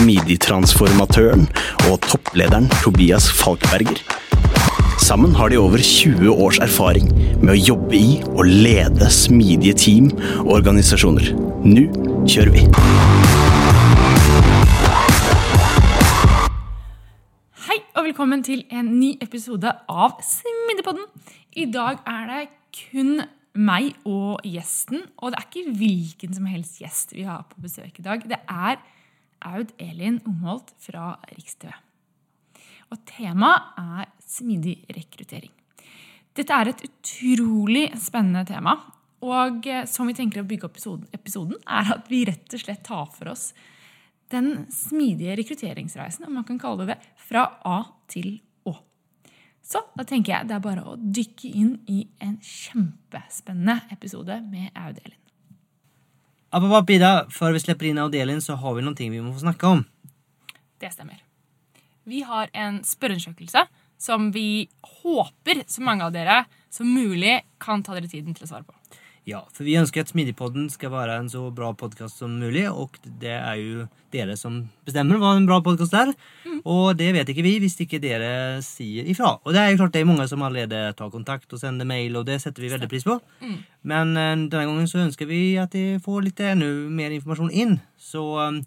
smidigtransformatøren og topplederen Tobias Falkberger. Sammen har de over 20 års erfaring med å jobbe i og lede smidige team og organisasjoner. Nå kjører vi! Hei og velkommen til en ny episode av Smidigpodden. I dag er det kun meg og gjesten, og det er ikke hvilken som helst gjest vi har på besøk i dag. Det er Aud Elin Ungholt fra Rikstv. Og temaet er smidig rekruttering. Dette er et utrolig spennende tema. Og eh, som vi tenker å bygge opp episoden, er at vi rett og slett tar for oss den smidige rekrutteringsreisen, om man kan kalle det det, fra A til Å. Så da tenker jeg det er bare å dykke inn i en kjempespennende episode med Aud Elin. App, Ida. Før vi slipper inn Audelin, så har vi noen ting vi må få snakke om. Det stemmer. Vi har en spørreundersøkelse som vi håper så mange av dere som mulig kan ta dere tiden til å svare på. Ja, for vi ønsker at Smidigpodden skal være en så bra podkast som mulig, og det er jo dere som bestemmer hva en bra podkast er. Og det vet ikke vi hvis ikke dere sier ifra. Og det er jo klart det er mange som allerede tar kontakt og sender mail, og det setter vi veldig pris på. Men eh, denne gangen så ønsker vi at de får litt enda mer informasjon inn. Så eh,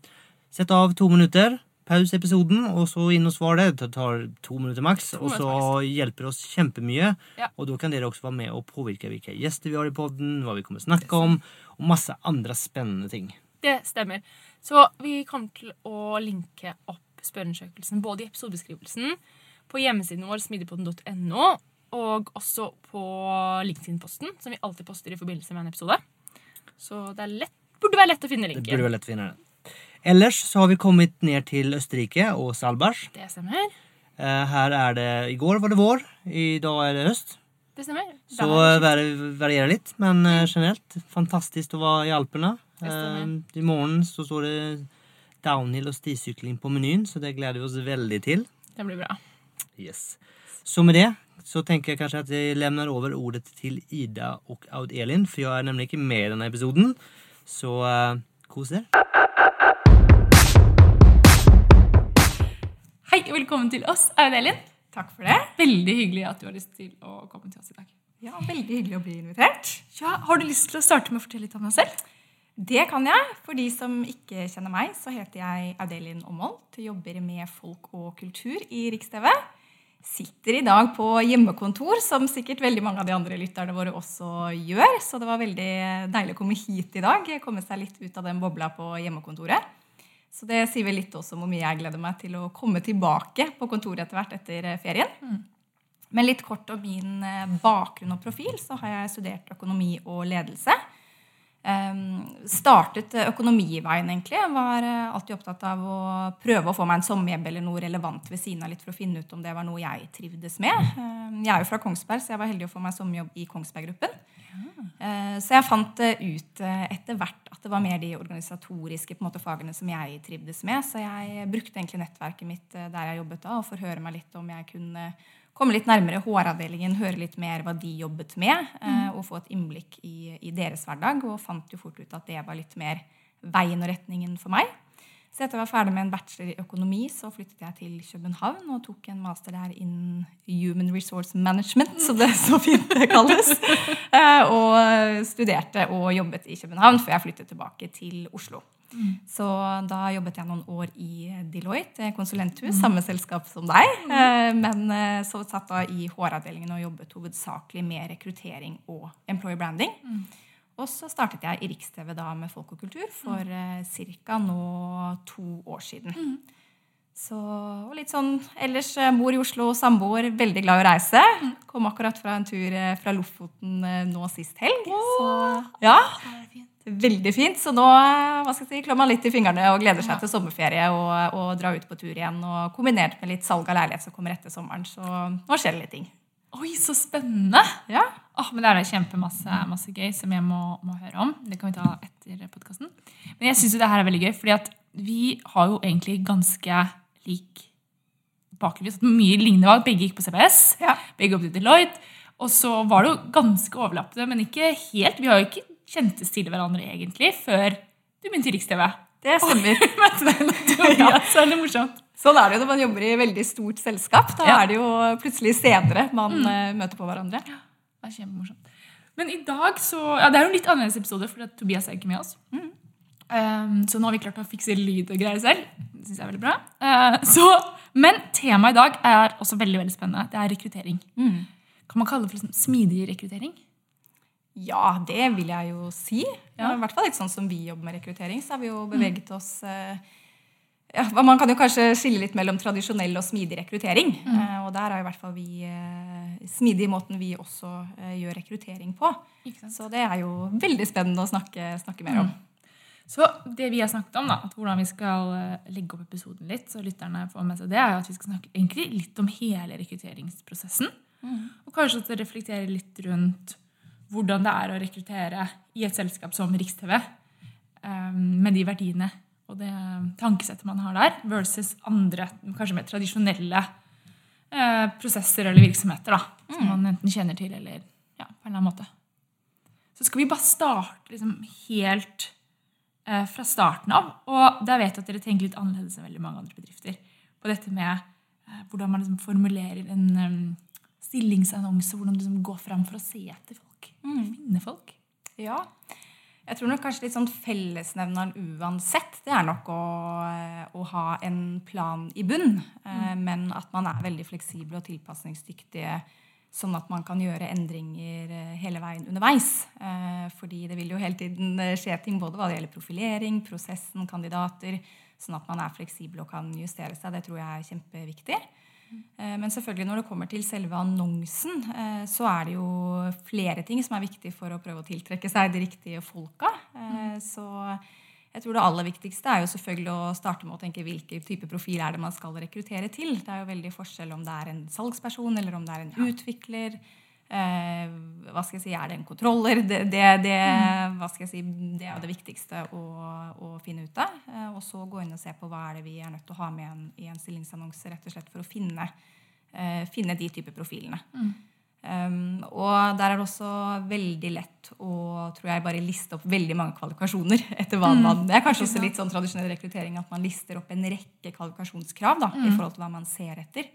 sett av to minutter. Paus episoden, og så inn og svar det. Det tar to minutter maks, og så minutter hjelper oss kjempemye. Ja. Og da kan dere også være med og påvirke hvilke gjester vi har i podden, hva vi kommer til å snakke om, og masse andre spennende ting. Det stemmer. Så vi kommer til å linke opp spørreundersøkelsen både i episodebeskrivelsen, på hjemmesiden vår smidigpodden.no, og også på LinkedIn-posten, som vi alltid poster i forbindelse med en episode. Så det er lett, burde være lett å finne Det burde være lett å finne den. Ellers så har vi kommet ned til Østerrike og Salbars. Det stemmer. Eh, Her er det I går var det vår, i dag er det høst. Det stemmer. Så været varierer litt, men eh, generelt fantastisk å være i Alpene. Eh, I morgen så står det downhill og stisykling på menyen, så det gleder vi oss veldig til. det blir bra. Yes. Så med det så tenker jeg kanskje at jeg lemner over ordet til Ida og Aud Elin, for jeg er nemlig ikke med i denne episoden. Så uh, kos dere. Velkommen til oss, Aud Elin. Takk for det. Veldig hyggelig at du har lyst til å komme til oss i dag. Ja, Veldig hyggelig å bli invitert. Ja, har du lyst til å starte med å fortelle litt om deg selv? Det kan jeg. For de som ikke kjenner meg, så heter jeg Audelin Omholt. Jobber med folk og kultur i Riks-TV. Sitter i dag på hjemmekontor, som sikkert veldig mange av de andre lytterne våre også gjør. Så det var veldig deilig å komme hit i dag. Komme seg litt ut av den bobla på hjemmekontoret. Så det sier vel litt også om hvor mye jeg gleder meg til å komme tilbake på kontoret etter hvert etter ferien. Men litt kort om min eh, bakgrunn og profil, så har jeg studert økonomi og ledelse. Um, startet eh, økonomiveien, egentlig. Jeg var eh, alltid opptatt av å prøve å få meg en sommerjobb eller noe relevant ved siden av litt for å finne ut om det var noe jeg trivdes med. Um, jeg er jo fra Kongsberg, så jeg var heldig å få meg sommerjobb i Kongsberg-gruppen. Eh, Så jeg fant eh, ut eh, etter hvert at det var mer de organisatoriske måte, fagene som jeg trivdes med. Så jeg brukte egentlig nettverket mitt eh, der jeg jobbet da, og forhøre meg litt om jeg kunne komme litt nærmere HR-avdelingen, høre litt mer hva de jobbet med, mm. og få et innblikk i, i deres hverdag. Og fant jo fort ut at det var litt mer veien og retningen for meg. Så etter jeg var ferdig med en bachelor i økonomi, så flyttet jeg til København og tok en master der innen Human Resource Management, som det så fint det kalles. Eh, Og studerte og jobbet i København før jeg flyttet tilbake til Oslo. Så da jobbet jeg noen år i Deloitte, konsulenthus, konsulenthus, samme selskap som deg. Eh, Men eh, så satt da i HR-avdelingen og jobbet hovedsakelig med rekruttering og employer branding. Og så startet jeg i Riks-TV da med Folk og kultur for eh, ca. nå to år siden. Så, og litt sånn ellers mor bor i Oslo, samboer, veldig glad i å reise. Kom akkurat fra en tur eh, fra Lofoten eh, nå sist helg. Så ja, veldig fint. Så nå eh, hva skal jeg si, klør man litt i fingrene og gleder seg til sommerferie og, og dra ut på tur igjen. Og kombinert med litt salg av leilighet som kommer etter sommeren. Så nå skjer det litt ting. Oi, så spennende! Ja. Oh, men Det er kjempemasse masse gøy som jeg må, må høre om. Det kan vi ta etter podkasten. Men jeg syns det her er veldig gøy, fordi at vi har jo egentlig ganske lik bakgrunn. Vi tatt mye lignende valg. Begge gikk på CBS. Ja. Begge jobbet i Deloitte. Og så var det jo ganske overlappende, men ikke helt. Vi har jo ikke kjentes til hverandre egentlig før du begynte i Riks-TV. Det stemmer. Møtte deg naturlig, ja. Så er det morsomt. Sånn er det jo når man jobber i veldig stort selskap. Da Ja. er det jo plutselig senere man mm. møter på hverandre. Det er kjempemorsomt. Men i dag så Ja, det er jo en litt annerledes episode, for Tobias er ikke med oss. Um, så nå har vi klart å fikse lyd og greier selv. Det synes jeg er veldig bra. Uh, så, men temaet i dag er også veldig veldig spennende. Det er rekruttering. Kan man kalle det for liksom smidig rekruttering? Ja, det vil jeg jo si. Ja. I hvert fall litt sånn som vi jobber med rekruttering, så har vi jo beveget oss eh, ja, Man kan jo kanskje skille litt mellom tradisjonell og smidig rekruttering. Eh, og der er i hvert fall vi eh, smidig i måten vi også eh, gjør rekruttering på. Så det er jo veldig spennende å snakke, snakke mer om. Så det vi har snakket om, da, at hvordan vi skal legge opp episoden litt, så lytterne får med seg det, er at vi skal snakke egentlig litt om hele rekrutteringsprosessen. Og kanskje også reflektere litt rundt hvordan det er å rekruttere i et selskap som Riks-TV, eh, med de verdiene og det tankesettet man har der, versus andre, kanskje mer tradisjonelle eh, prosesser eller virksomheter, da, som man enten kjenner til eller ja, på en eller annen måte. Så skal vi bare starte liksom helt eh, fra starten av. Og der vet jeg at dere tenker litt annerledes enn veldig mange andre bedrifter. På dette med eh, hvordan man liksom formulerer en um, stillingsannonse, hvordan du liksom går fram for å se etter folk. Finne folk. Ja. Jeg tror nok kanskje litt sånn fellesnevneren uansett, det er nok å, å ha en plan i bunn. Mm. Men at man er veldig fleksible og tilpasningsdyktige, sånn at man kan gjøre endringer eh, hele veien underveis. Eh, Fordi det vil jo hele tiden eh, skje ting både hva det gjelder profilering, prosessen, kandidater, sånn at man er fleksibel og kan justere seg. Det tror jeg er kjempeviktig. Eh, Men selvfølgelig når det kommer til selve annonsen, eh, så er det jo flere ting som er viktig for å prøve å tiltrekke seg de riktige folka. Eh, Så jeg tror det aller viktigste er jo selvfølgelig å starte med å tenke hvilken type profil er det man skal rekruttere til. Det er jo veldig forskjell om det er en salgsperson eller om det er en utvikler. Eh, hva skal jeg si, Er det en kontroller? Det, det, det, jeg si, det er det viktigste å, å finne ut av. Eh, og så gå inn og se på hva er det vi er nødt til å ha med en, i en stillingsannonse rett og slett for å finne, eh, finne de type profilene. Um, og der er det også veldig lett å tror jeg, bare liste opp veldig mange kvalifikasjoner. etter hva man, Det er kanskje også litt sånn tradisjonell rekruttering at man lister opp en rekke kvalifikasjonskrav da, i forhold til hva man ser etter.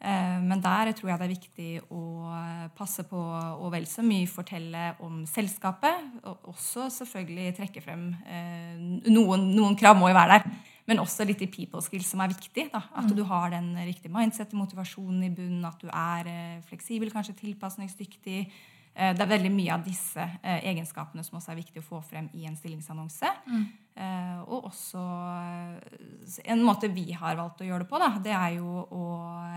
Eh, Men der tror jeg det er viktig å eh, passe på å vel så mye fortelle om selskapet. Og også selvfølgelig trekke frem eh, noen, noen krav må jo være der. Men også litt i people skills som er viktig. Da. At du har den riktige mindset, motivasjonen i bunnen, at du er fleksibel, kanskje tilpasningsdyktig. Eh, Det er veldig mye av disse eh, egenskapene som også er viktig å få frem i en stillingsannonse. Mm. og også eh, En måte vi har valgt å gjøre det på, da, det er jo å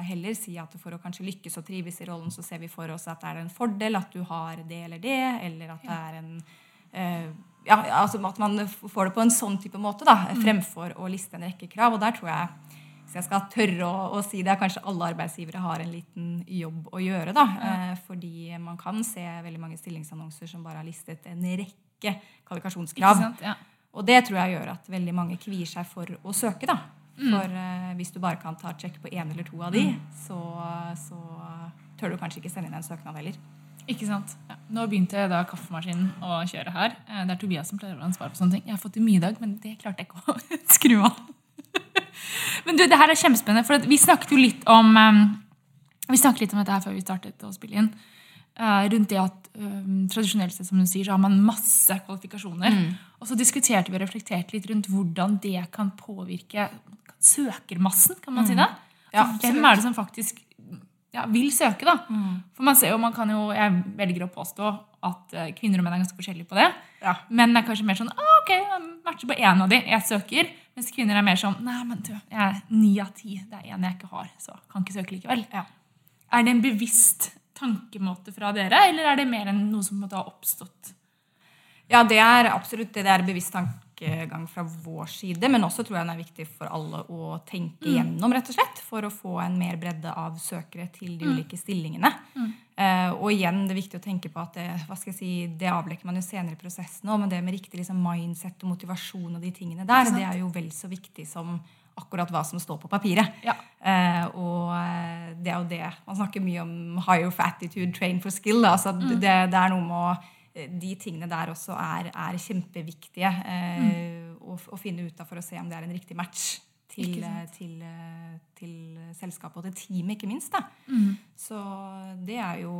heller si at for å kanskje lykkes og trives i rollen, så ser vi for oss at det er en fordel at du har det eller det, eller at det er en eh, ja, altså At man får det på en sånn type måte, da, fremfor å liste en rekke krav. Og der tror jeg hvis jeg skal tørre å, å si det, kanskje alle arbeidsgivere har en liten jobb å gjøre. da, eh, Fordi man kan se veldig mange stillingsannonser som bare har listet en rekke kvalifikasjonskrav. sant? Ja. Og det tror jeg gjør at veldig mange kvier seg for å søke. da. For eh, hvis du bare kan ta check på én eller to av de, så, så tør du kanskje ikke sende inn en søknad heller. Ikke sant? Ja. Nå begynte da kaffemaskinen å kjøre her. Eh, Det er Tobias som pleier å ha ansvar for sånne ting. Jeg har fått det mye i dag, men det klarte jeg ikke å skru av. men du, det her er kjempespennende, for vi snakket jo litt om eh, Vi snakket litt om dette her før vi startet å spille inn. eh, rundt det at um, tradisjonelt sett, som du sier, så har man masse kvalifikasjoner. Mm. Og så diskuterte vi og reflekterte litt rundt hvordan det kan påvirke søkermassen, kan man si det? Mm. Ja, hvem er det som faktisk ja, vil søke, da? For man ser jo, man kan jo, Jeg velger å påstå at eh, kvinner og menn er ganske forskjellige på det. Ja. Menn er kanskje mer sånn ah, ok, jeg matcher på én av de, jeg søker. Mens kvinner er mer sånn nei, men du, jeg er ni av ti. Det er én jeg ikke har, så kan ikke søke likevel. Ja. Er det en bevisst tankemåte fra dere, eller er det mer enn noe som måtte ha oppstått? Ja, det er absolutt det. Det er bevisst tankegang fra vår side. Men også tror jeg den er viktig for alle å tenke gjennom, rett og slett. For å få en mer bredde av søkere til de ulike stillingene. Eh, og igjen, det er viktig å tenke på at det, hva skal jeg si, det avlekker man jo senere i prosessen òg, men det med riktig liksom, mindset og motivasjon og de tingene der, det er jo vel så viktig som akkurat hva som står på papiret. Ja. Uh, og eh, det er jo det Man snakker mye om higher fatitude, train for skill. Da. Altså, det, det er noe med å De tingene der også er, er kjempeviktige eh, å, å finne ut av for å se om det er en riktig match til, eh, til, eh, til selskapet og til teamet, ikke minst. Da. Så det er jo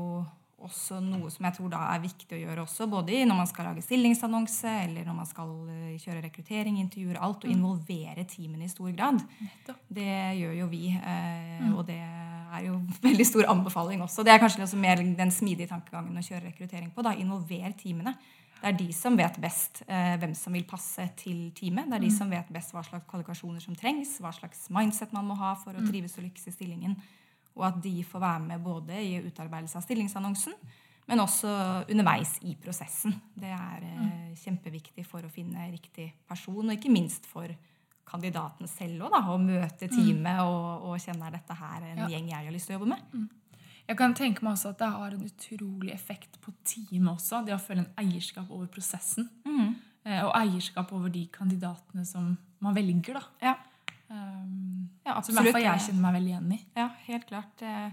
også noe som jeg tror da er viktig å gjøre også, både når man skal lage stillingsannonse, eller når man skal eh, kjøre rekruttering, intervjuer, alt, og involvere teamene i stor grad. Det gjør jo vi, eh, og det er jo veldig stor anbefaling også. Det er kanskje også mer den smidige tankegangen å kjøre rekruttering på. da, Involver teamene. Det er de som vet best eh, hvem som vil passe til teamet. Det er de som vet best hva slags kvalifikasjoner som trengs, hva slags mindset man må ha for å trives og lykkes i stillingen. Og at de får være med både i utarbeidelse av stillingsannonsen, men også underveis i prosessen. Det er mm. kjempeviktig for å finne riktig person, og ikke minst for kandidaten selv òg, å møte teamet og, og kjenne er dette her en Ja. gjeng jeg har lyst til å jobbe med. Jeg kan tenke meg også at det har en utrolig effekt på teamet også. Det å føle en eierskap over prosessen. Eh, Og eierskap over de kandidatene som man velger. da. Ja, Um, ja som i hvert fall jeg kjenner meg veldig igjen i. Ja, helt klart. Eh,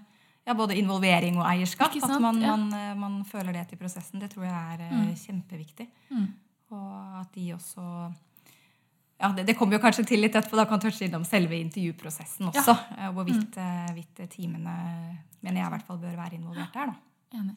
Ja, både involvering og eierskap. At man, Ja. man, eh, man føler det til prosessen. Det tror jeg er mm. kjempeviktig. Og at de også ja, det, det kommer jo kanskje til litt etterpå. Da kan touche innom selve intervjuprosessen også. Ja. Hvorvidt mm. teamene mener jeg i hvert fall bør være involvert der. da. Enig.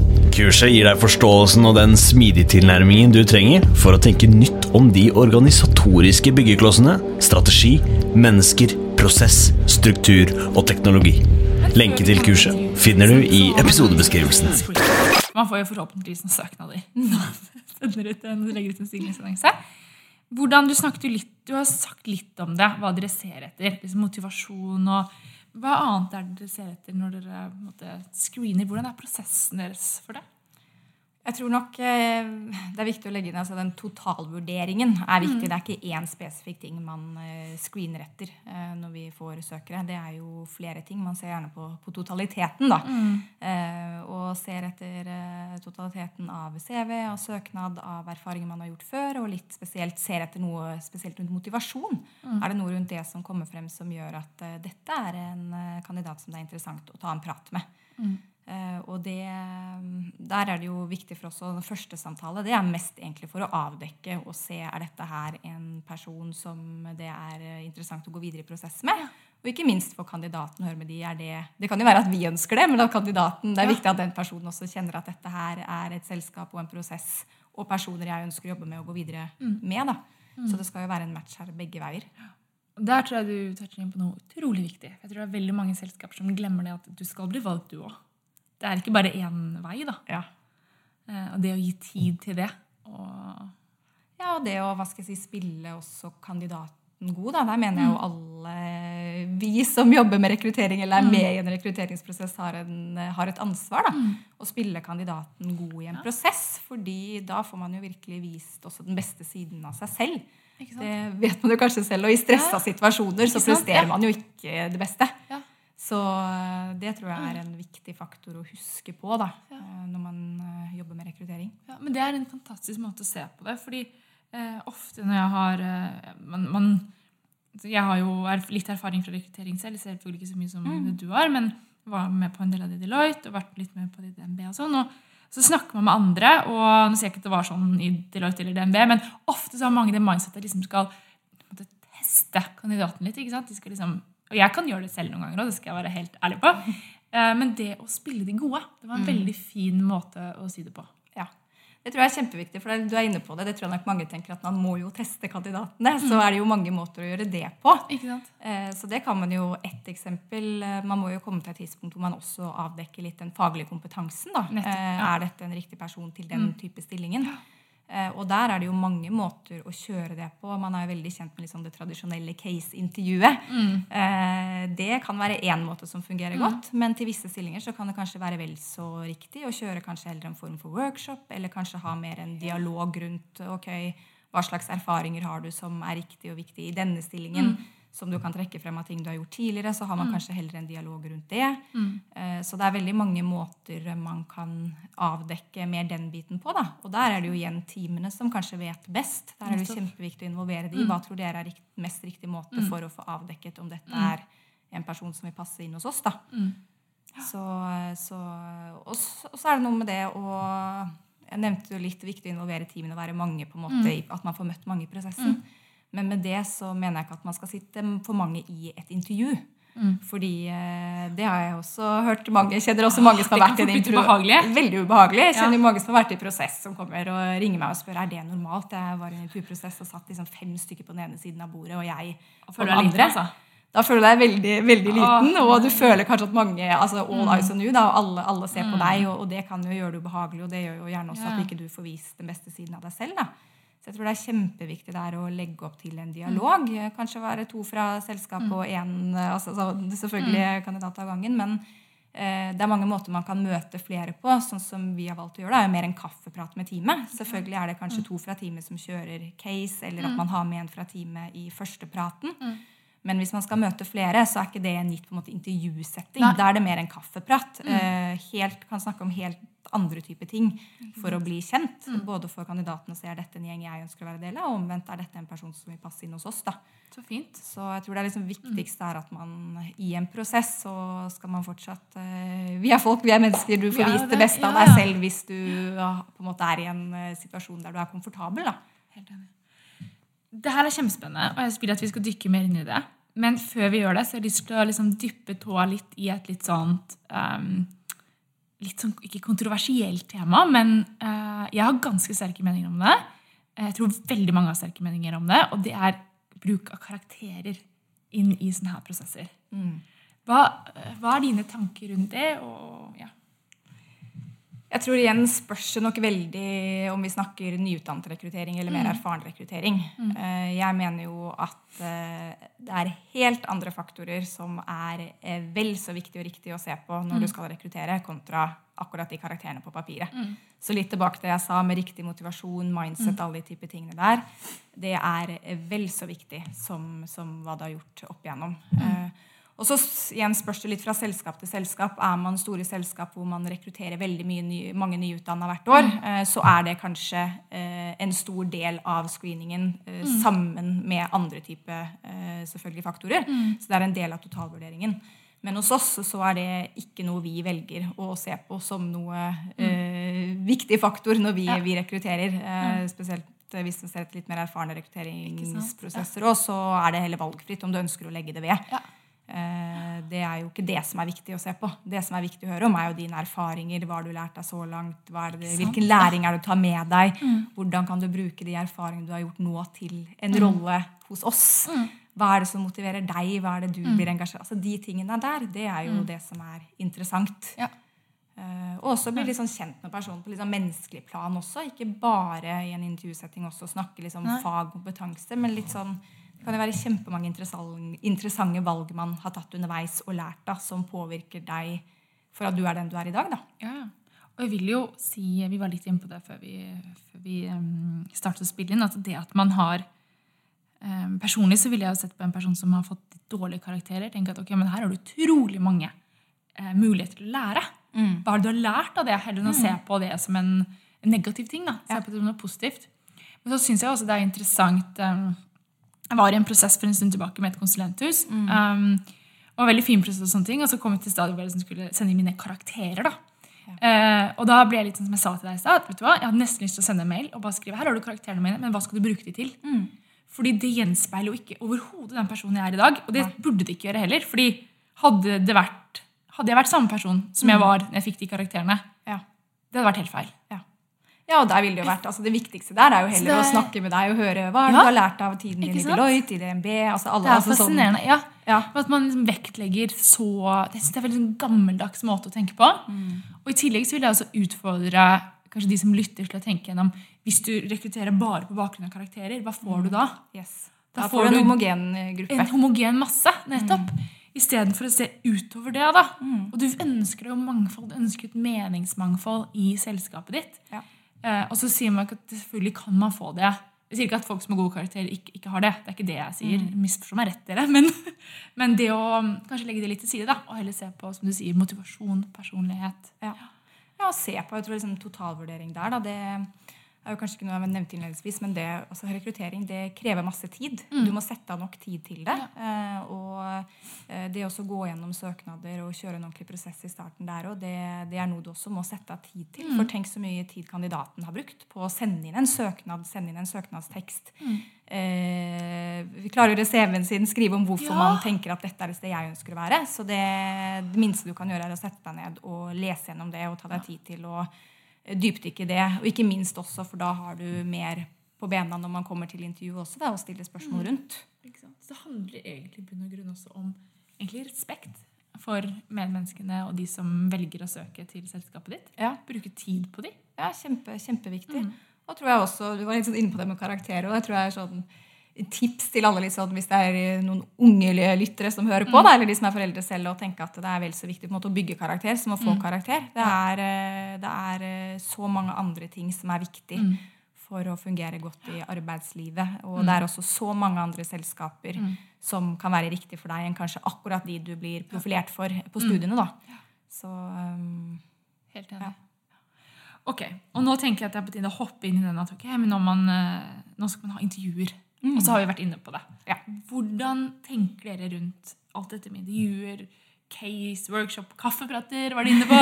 Kurset gir deg forståelsen og den smidige tilnærmingen du trenger for å tenke nytt om de organisatoriske byggeklossene, strategi, mennesker, prosess, struktur og teknologi. Lenke til kurset finner du i episodebeskrivelsen. Man får jo forhåpentligvis noen søknader. Legger ut en stillingsannonse. Hvordan, du, snakket litt, du har sagt litt om det, hva dere ser etter. Liksom motivasjon og Hva annet er det dere ser etter når dere måtte, screener? Hvordan er prosessen deres for det? Jeg tror nok eh, det er viktig å legge inn altså den totalvurderingen er viktig. Det er ikke én spesifikk ting man eh, screener etter eh, når vi får søkere. Det er jo flere ting. Man ser gjerne på, på totaliteten, da. Eh, og ser etter totaliteten av CV, av søknad, av erfaringer man har gjort før, og litt spesielt ser etter noe spesielt rundt motivasjon. Er det noe rundt det som kommer frem som gjør at dette er en kandidat som det er interessant å ta en prat med? Eh, og det, der er det jo viktig for oss å den første samtale det er mest egentlig for å avdekke og se er dette her en person som det er eh, interessant å gå videre i prosess med. Og ikke minst for kandidaten. høre med de, er det, det kan jo være at vi ønsker det, men at kandidaten, det er viktig at den personen også kjenner at dette her er et selskap og en prosess og personer jeg ønsker å jobbe med og gå videre med. da. Så det skal jo være en match her begge veier. Der tror jeg du toucher inn på noe utrolig viktig. Jeg tror det er veldig mange selskaper som glemmer det at du skal bli valgt, du òg. Det er ikke bare én vei. da. Ja. Eh, Og det å gi tid til det. Og Ja, og det å hva skal jeg si, spille også kandidaten god. Da. Der mener jeg jo alle vi som jobber med rekruttering eller er med i en rekrutteringsprosess, har, en, har et ansvar. da, Å spille kandidaten god i en prosess. fordi da får man jo virkelig vist også den beste siden av seg selv. Det vet man jo kanskje selv, og i stressa Ja. situasjoner så presterer Ja. man jo ikke det beste. Ja. Så eh, det tror jeg er en viktig faktor å huske på da, Ja. eh, når man eh, jobber med rekruttering. Ja, men det er en fantastisk måte å se på det. Fordi eh, ofte når jeg har eh, man, man, Jeg har jo litt erfaring fra rekruttering selv, selvfølgelig ikke så mye som mm. du har, men var med på en del av det i Deloitte og vært litt med på det i DNB og sånn. og så snakker man med andre, og nå sier jeg ikke at det var sånn i Deloitte eller DNB, men ofte så har mange det mindsetet liksom skal måte, teste kandidaten litt. ikke sant? De skal liksom, og jeg kan gjøre det selv noen ganger òg, det skal jeg være helt ærlig på. Eh, Men det å spille de gode, det var en veldig fin måte å si det på. Ja. Det tror jeg er kjempeviktig, for du er inne på det. Det tror jeg nok mange tenker at man må jo teste kandidatene. Så er det jo mange måter å gjøre det på. Ikke sant? Eh, Så det kan man jo ett eksempel eh, Man må jo komme til et tidspunkt hvor man også avdekker litt den faglige kompetansen. ja. Er dette en riktig person til den type stillingen? Eh, Og der er det jo mange måter å kjøre det på. Man er jo veldig kjent med liksom det tradisjonelle case-intervjuet. Mm. Det kan være én måte som fungerer godt, men til visse stillinger så kan det kanskje være vel så riktig å kjøre kanskje heller en form for workshop, eller kanskje ha mer en dialog rundt ok, hva slags erfaringer har du som er riktig og viktig i denne stillingen, som du kan trekke frem av ting du har gjort tidligere, så har man kanskje heller en dialog rundt det. Eh, Så det er veldig mange måter man kan avdekke mer den biten på. da. Og der er det jo igjen teamene som kanskje vet best. Der er det jo kjempeviktig å involvere de. Hva tror dere er mest riktig måte for å få avdekket om dette er en person som vil passe inn hos oss? da. Så, så, og, så, og så er det noe med det å Jeg nevnte jo litt viktig å involvere teamene og være mange, på en måte, at man får møtt mange i prosessen. Men med det så mener jeg ikke at man skal sitte for mange i et intervju. Fordi eh, det har jeg også hørt mange kjenner også mange som har vært i det fort bli intervju. ubehagelig. Veldig ubehagelig. Jeg kjenner ja. mange som har vært i prosess, som kommer og ringer meg og spør er det normalt. Jeg var i en intervjuprosess og satt liksom fem stykker på den ene siden av bordet, og jeg Og på den andre. liten, altså. Da føler du deg veldig veldig liten, Åh. og du føler kanskje at mange altså Mm. all eyes on you, da, alle, alle ser på deg, og, og det kan jo gjøre det ubehagelig, og det gjør jo gjerne også Ja. at ikke du får vist den beste siden av deg selv. da. Så jeg tror det er kjempeviktig der å legge opp til en dialog. Mm. Kanskje være to fra selskapet og én altså, selvfølgelig Mm. kandidat av gangen, men eh, det er mange måter man kan møte flere på. Sånn som vi har valgt å gjøre, det er jo mer en kaffeprat med teamet. Selvfølgelig er det Mm. kanskje to fra teamet som kjører case, eller at man har med en fra teamet i første praten. Mm. Men hvis man skal møte flere, så er ikke det en gitt på en måte intervjusetting. Nei. Da er det mer en kaffeprat. Eh, helt, kan snakke om helt andre typer ting for å bli kjent. Både for kandidatene så er dette en gjeng jeg ønsker å være del av, og omvendt er dette en person som vil passe inn hos oss. da. Så fint. Så jeg tror det er liksom viktigste er at man i en prosess så skal man fortsatt eh, Vi er folk, vi er mennesker. Du får ja, vist det, det beste av ja, deg selv hvis du ja, på en måte er i en eh, situasjon der du er komfortabel. da. Helt enig. Det her er kjempespennende, og jeg vil at vi skal dykke mer inn i det. Men før vi gjør det, så har jeg lyst til å liksom dyppe tåa litt i et litt sånt um, Litt sånn, ikke kontroversielt tema, men uh, jeg har ganske sterke meninger om det. Jeg tror veldig mange har sterke meninger om det, og det er bruk av karakterer inn i sånne her prosesser. Hva, hva er dine tanker rundt det? Og, ja. Jeg tror igjen spørs det nok veldig om vi snakker nyutdannet rekruttering eller mer erfaren rekruttering. Mm. Jeg mener jo at eh, det er helt andre faktorer som er eh, vel så viktig og riktig å se på når du skal rekruttere, kontra akkurat de karakterene på papiret. Så litt tilbake til det jeg sa med riktig motivasjon, mindset, alle de type tingene der. Det er eh, vel så viktig som, som hva du har gjort opp igjennom. Eh, og så igjen spørs det litt fra selskap til selskap. Er man store selskap hvor man rekrutterer veldig ny, mange nyutdanna hvert år, mm. så er det kanskje eh, en stor del av screeningen mm. sammen med andre type eh, selvfølgelig faktorer. Så det er en del av totalvurderingen. Men hos oss så er det ikke noe vi velger å se på som noe eh, viktig faktor når vi, Ja. vi rekrutterer. Eh, spesielt eh, hvis en ser etter litt mer erfarne rekrutteringsprosesser òg, så er det heller valgfritt om du ønsker å legge det ved. Ja. Eh, Det er jo ikke det som er viktig å se på. Det som er viktig å høre om, er jo dine erfaringer. Hva har du lært deg så langt? Hva er det, hvilken læring er det du tar med deg? Hvordan kan du bruke de erfaringene du har gjort nå, til en rolle hos oss? Hva er det som motiverer deg? Hva er det du blir engasjert Altså De tingene der, det er jo det som er interessant. Ja. Eh, og også bli litt sånn kjent med personen på litt sånn menneskelig plan også. Ikke bare i en intervjusetting også snakke litt sånn fag fag kompetanse, men litt sånn kan jo være kjempemange interessante, valg man har tatt underveis og lært da, som påvirker deg for at du er den du er i dag. da. Ja, ja. Og jeg vil jo si, Vi var litt inne på det før vi, før vi um, startet å spille inn, at det at man har Personlig så ville jeg jo sett på en person som har fått dårlige karakterer. tenke at ok, men her har du utrolig mange eh, muligheter til å lære. Hva er det du har lært av det, heller enn å se på det som en, en negativ ting. da, Se på det som noe positivt. Men så syns jeg også det er interessant eh, Jeg var i en prosess for en stund tilbake med et konsulenthus. Um, og veldig fin prosess Og sånne ting, og så kom jeg til stadiet hvor jeg liksom skulle sende mine karakterer. da. Eh, og da ble jeg litt sånn som jeg sa til deg i stad, at vet du hva, jeg hadde nesten lyst til å sende en mail og bare skrive her har du karakterene mine, men hva skal du bruke de til? Fordi det gjenspeiler jo ikke overhodet den personen jeg er i dag. Og det burde det ikke gjøre heller. fordi hadde, det vært, hadde jeg vært samme person som jeg var når jeg fikk de karakterene, Ja. det hadde vært helt feil. Ja. Ja, og der ville det jo vært, altså det viktigste der er jo heller Så å snakke med deg og høre hva Ja. du har lært av tiden din i? Deloitte, i DNB altså alle, Det er altså sånn- fascinerende. ja. Ja. At man liksom vektlegger så Det er en veldig sånn gammeldags måte å tenke på. Og I tillegg så vil jeg også utfordre kanskje de som lytter til å tenke gjennom Hvis du rekrutterer bare på bakgrunn av karakterer, hva får du da? Yes. Da Da, får du en homogen eh, gruppe. En homogen masse, nettopp. Istedenfor å se utover det. da. Og du ønsker jo mangfold, du ønsker et meningsmangfold i selskapet ditt. Ja. Eh, og så sier man ikke at selvfølgelig kan man få det. Jeg sier ikke at folk som har gode karakterer, ikke, ikke har det. Det er ikke det jeg sier. Misforstå meg rett, dere. Men, men det å um, kanskje legge det litt til side, da, og heller se på som du sier, motivasjon, personlighet. Ja. ja, og se på jeg tror liksom totalvurdering der, da. Det er jo kanskje ikke noe jeg nevnte innledningsvis, men det, rekruttering det krever masse tid. Du må sette av nok tid til det. Ja. og eh, det å gå gjennom søknader og kjøre en ordentlig prosess i starten der òg, det, det er noe du også må sette av tid til. For tenk så mye tid kandidaten har brukt på å sende inn en søknad, sende inn en søknadstekst. Eh, vi klargjøre CV-en sin, skrive om hvorfor Ja. man tenker at dette er det stedet jeg ønsker å være. Så det, det minste du kan gjøre, er å sette deg ned og lese gjennom det og ta deg tid til å eh, dypdykke i det. Og ikke minst også, for da har du mer på bena når man kommer til intervju også, da, og stiller spørsmål rundt. Ikke? Så det handler egentlig bunn og grunn også om respekt for medmenneskene og de som velger å søke til selskapet ditt. Ja. Bruke tid på dem. Ja, kjempe, kjempeviktig. Og tror jeg også, Du var litt sånn inne på det med karakterer. og jeg tror jeg er sånn tips til alle sånn, hvis det er noen unge lyttere som hører på, da, eller de som er foreldre selv, og tenker at det er vel så viktig måte å bygge karakter som å få karakter. Det er, eh, det er eh, så mange andre ting som er viktig for å fungere godt i arbeidslivet. Og det er også så mange andre selskaper som kan være riktig for deg enn kanskje akkurat de du blir profilert for på studiene. da. Så um, Helt enig. Ok, og Nå tenker jeg at det er på tide å hoppe inn i den at ok, men når man, eh, nå skal man ha intervjuer. Og så har vi vært inne på det. Ja. Hvordan tenker dere rundt alt dette med intervjuer, case, workshop, kaffeprater? Var dere inne på?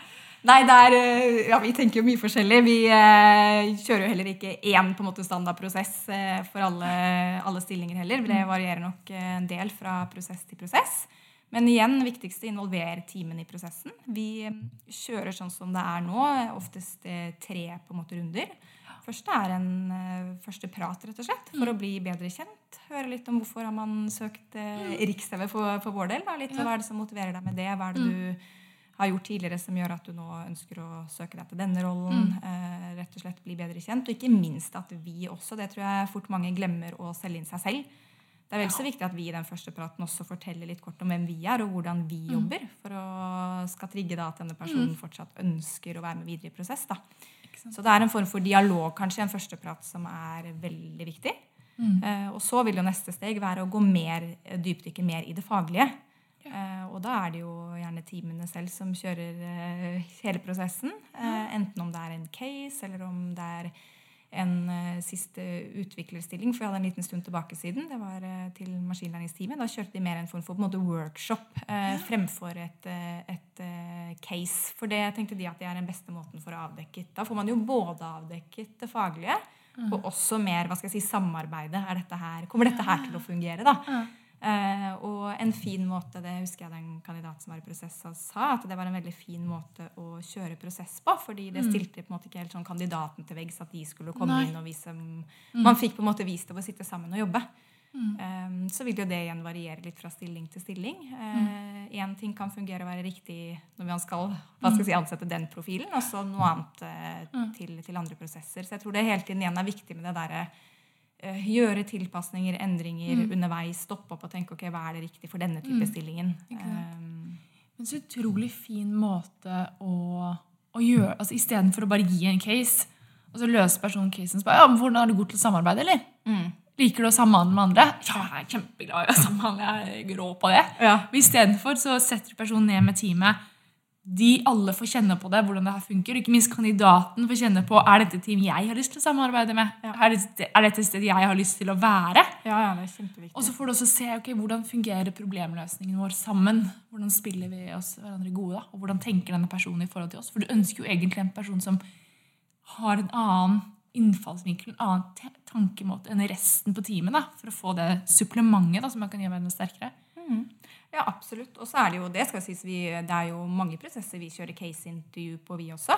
Nei, det er, eh, ja, vi tenker jo mye forskjellig. Vi eh, kjører jo heller ikke én på en måte standardprosess eh, for alle, alle stillinger heller. Det varierer nok eh, en del fra prosess til prosess. Men igjen, det viktigste involver teamen i prosessen. Vi eh, kjører sånn som det er nå, oftest tre på en måte runder. Første er en uh, første prat, rett og slett, for å bli bedre kjent. Høre litt om hvorfor har man søkt uh, Riks-TV for, for vår del. Da. Litt, Hva er det som motiverer deg med det? Hva er det du har gjort tidligere som gjør at du nå ønsker å søke deg til denne rollen. Eh, rett og slett bli bedre kjent. Og ikke minst at vi også, det tror jeg fort mange glemmer å selge inn seg selv. Det er vel så viktig at vi i den første praten også forteller litt kort om hvem vi er, og hvordan vi jobber, for å skal trigge da at denne personen fortsatt ønsker å være med videre i prosess. da. Så det er en form for dialog kanskje, en førsteprat som er veldig viktig. Eh, og så vil jo neste steg være å gå mer, dypdykke mer i det faglige. Eh, og da er det jo gjerne teamene selv som kjører eh, hele prosessen. Eh, enten om det er en case, eller om det er en eh, siste utviklerstilling. For jeg hadde en liten stund tilbake siden. Det var eh, til maskinlæringsteamet. Da kjørte de mer en form for på en måte, workshop eh, fremfor et, eh, et case. For det tenkte de at det er den beste måten for å avdekke. Da får man jo både avdekket det faglige, og også mer hva skal jeg si, samarbeidet. Dette her, kommer dette her til å fungere? da? Eh, og en fin måte, det husker jeg den kandidaten som var i prosess sa, at det var en veldig fin måte å kjøre prosess på. Fordi det stilte på en måte ikke helt sånn kandidaten til veggs at de skulle komme Nei. inn og vise Man fikk på en måte vist ved å sitte sammen og jobbe. Eh, så vil jo det igjen variere litt fra stilling til stilling. Én ting kan fungere og være riktig når man skal skal si, ansette den profilen, og så noe annet eh, til, til andre prosesser. Så jeg tror det hele tiden igjen er viktig med det derre eh, gjøre tilpasninger, endringer underveis. Stoppe opp og tenke ok, hva er det riktig for denne type stillingen. Um, Men så utrolig fin måte å, å gjøre altså Istedenfor å bare gi en case, og så løser personen casen så bare, ja, men 'Hvordan har du gått til samarbeid?' eller? Liker du å samhandle med andre? Ja, jeg er kjempeglad i å samhandle. Jeg er grå på det. Ja. Men Istedenfor så setter du personen ned med teamet. De alle får kjenne på det, hvordan det her funker. Ikke minst kandidaten får kjenne på er dette team jeg har lyst til å samarbeide med. Ja. Er, dette, er dette et sted jeg har lyst til å være? Ja, ja, det er kjempeviktig. Og så får du også se ok, hvordan fungerer problemløsningen vår sammen. Hvordan spiller vi oss hverandre gode, da? og hvordan tenker denne personen i forhold til oss. For du ønsker jo egentlig en person som har en annen innfallsvinkel, en annen tankemåte enn resten på teamet, da, for å få det supplementet da, som man kan gjøre verden sterkere. Ja, absolutt. Og så er det jo det skal sies, vi, det er jo mange prosesser vi kjører case-intervju på, vi også.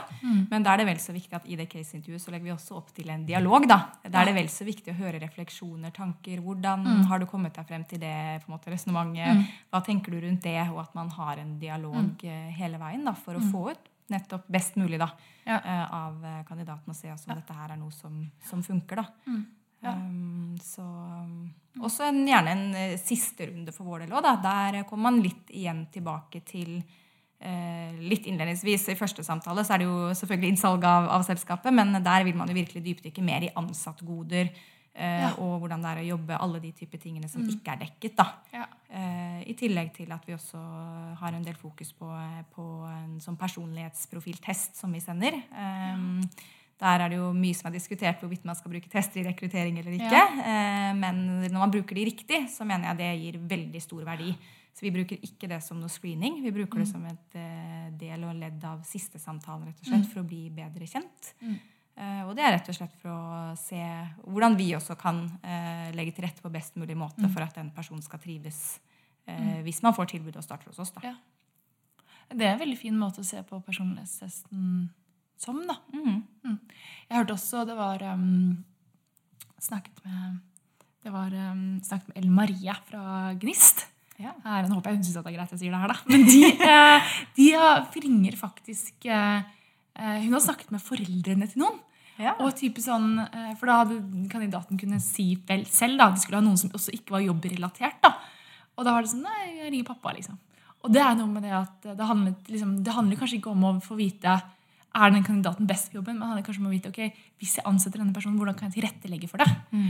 Men da er det vel så viktig at i det case-intervjuet så legger vi også opp til en dialog. Da Da er det vel så viktig å høre refleksjoner, tanker. Hvordan har du kommet deg frem til det på en måte resonnementet? Hva tenker du rundt det? Og at man har en dialog eh, hele veien da, for å få ut nettopp best mulig da, Ja. eh, av eh, kandidaten og se om dette her er noe som, som funker. da. Um, så, um, også en, gjerne en eh, siste runde for vår del òg. Der kommer man litt igjen tilbake til eh, litt innledningsvis. I første samtale så er det jo selvfølgelig innsalg av, av selskapet, men der vil man jo virkelig dypdykke mer i ansattgoder. Eh, Og hvordan det er å jobbe alle de typer tingene som ikke er dekket. da. Ja. Eh, I tillegg til at vi også har en del fokus på, på en sånn personlighetsprofiltest som vi sender. Um, der er det jo mye som er diskutert hvorvidt man skal bruke tester i rekruttering eller ikke. Ja. men når man bruker de riktig, så mener jeg det gir veldig stor verdi. Så vi bruker ikke det som noe screening. Vi bruker det som et eh, del og ledd av siste samtalen rett og slett, for å bli bedre kjent. Mm. og det er rett og slett for å se hvordan vi også kan eh, legge til rette på best mulig måte for at den personen skal trives eh, hvis man får tilbud og starter hos oss. Da. Ja. Det er en veldig fin måte å se på personlighetstesten som. da. Mhm. Mm. Jeg hørte også det var um, snakket med det var um, snakket med Ellen Maria fra Gnist. Ja. Her, nå håper jeg hun syns det er greit jeg sier det her, da. Men de, eh, de ringer faktisk eh, eh, Hun har snakket med foreldrene til noen. Ja. Og type sånn, For da hadde kandidaten kunnet si vel selv da, de skulle ha noen som også ikke var jobbrelatert. da. Og da var det sånn Nei, jeg ringer pappa, liksom. Og det er noe med det at det handler, liksom, det handler kanskje ikke om å få vite er den kandidaten best for jobben, men kanskje må vite ok, hvis jeg ansetter denne personen, hvordan kan jeg tilrettelegge for det?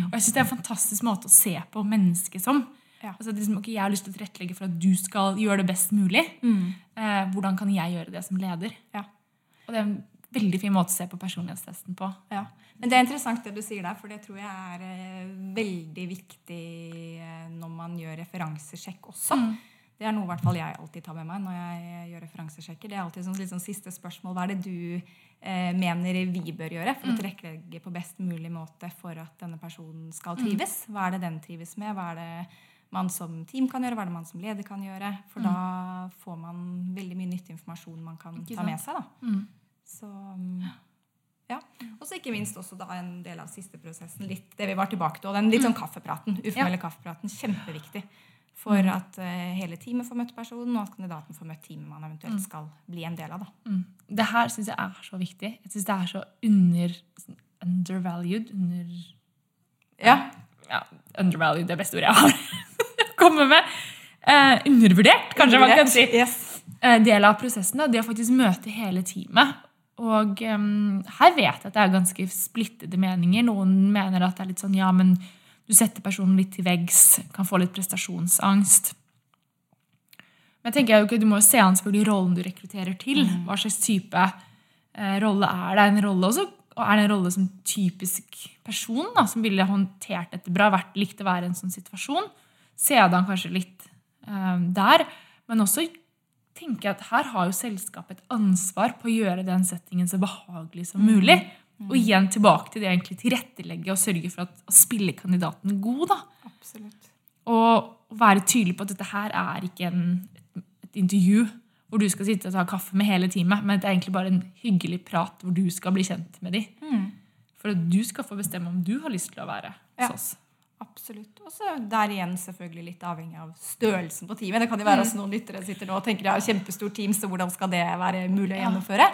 Og jeg synes Det er en fantastisk måte å se på mennesket som. Ja. Altså, liksom, ok, Jeg har lyst til å tilrettelegge for at du skal gjøre det best mulig. Eh, hvordan kan jeg gjøre det som leder? Ja. Og det er en veldig fin måte å se på personlighetstesten på. Ja. Men det er interessant det du sier der, for det tror jeg er eh, veldig viktig eh, når man gjør referansesjekk også. Det er noe hvert fall jeg alltid tar med meg når jeg gjør referansesjekker. Det er alltid sånn, sånn siste spørsmål. Hva er det du eh, mener vi bør gjøre for å tilrettelegge på best mulig måte for at denne personen skal trives? Hva er det den trives med? Hva er det man som team kan gjøre? Hva er det man som leder kan gjøre? For da får man veldig mye nyttig informasjon man kan ta med seg. da. Mm. Så mm, ja. Og så ikke minst også da en del av siste prosessen, litt det vi var tilbake til. Og den litt sånn kaffepraten. Uformelle kaffepraten. Kjempeviktig. For at eh, hele teamet får møtt personen, og at kandidaten får møtt teamet man eventuelt skal bli en del av. da. Mm. Det her syns jeg er så viktig. Jeg syns det er så under, sånn undervalued. Under, Ja. ja, undervalued det beste ordet jeg har å komme med. Eh, undervurdert, kanskje man kan si. Yes. eh, del av prosessen. Da, det å faktisk møte hele teamet. Og um, her vet jeg at det er ganske splittede meninger. Noen mener at det er litt sånn ja, men du setter personen litt til veggs, kan få litt prestasjonsangst. Men jeg tenker jo ikke, du må jo se an selvfølgelig rollen du rekrutterer til. Hva slags type eh, rolle er det? En rolle også, og er det en rolle som typisk person da, som ville håndtert dette bra, vært likt å være i en sånn situasjon? Sedan kanskje litt eh, der. Men også tenker jeg at her har jo selskapet et ansvar på å gjøre den settingen så behagelig som mulig. Og igjen tilbake til det å tilrettelegge og sørge for at, å spille kandidaten god. da. Absolutt. Og være tydelig på at dette her er ikke en, et, et intervju hvor du skal sitte og ta kaffe med hele teamet, men det er egentlig bare en hyggelig prat hvor du skal bli kjent med dem. For at du skal få bestemme om du har lyst til å være Ja. oss. Absolutt. Og så der igjen selvfølgelig litt avhengig av størrelsen på teamet. Det kan jo være at noen lyttere sitter nå og tenker ja, kjempestort team, så hvordan skal det være mulig å gjennomføre?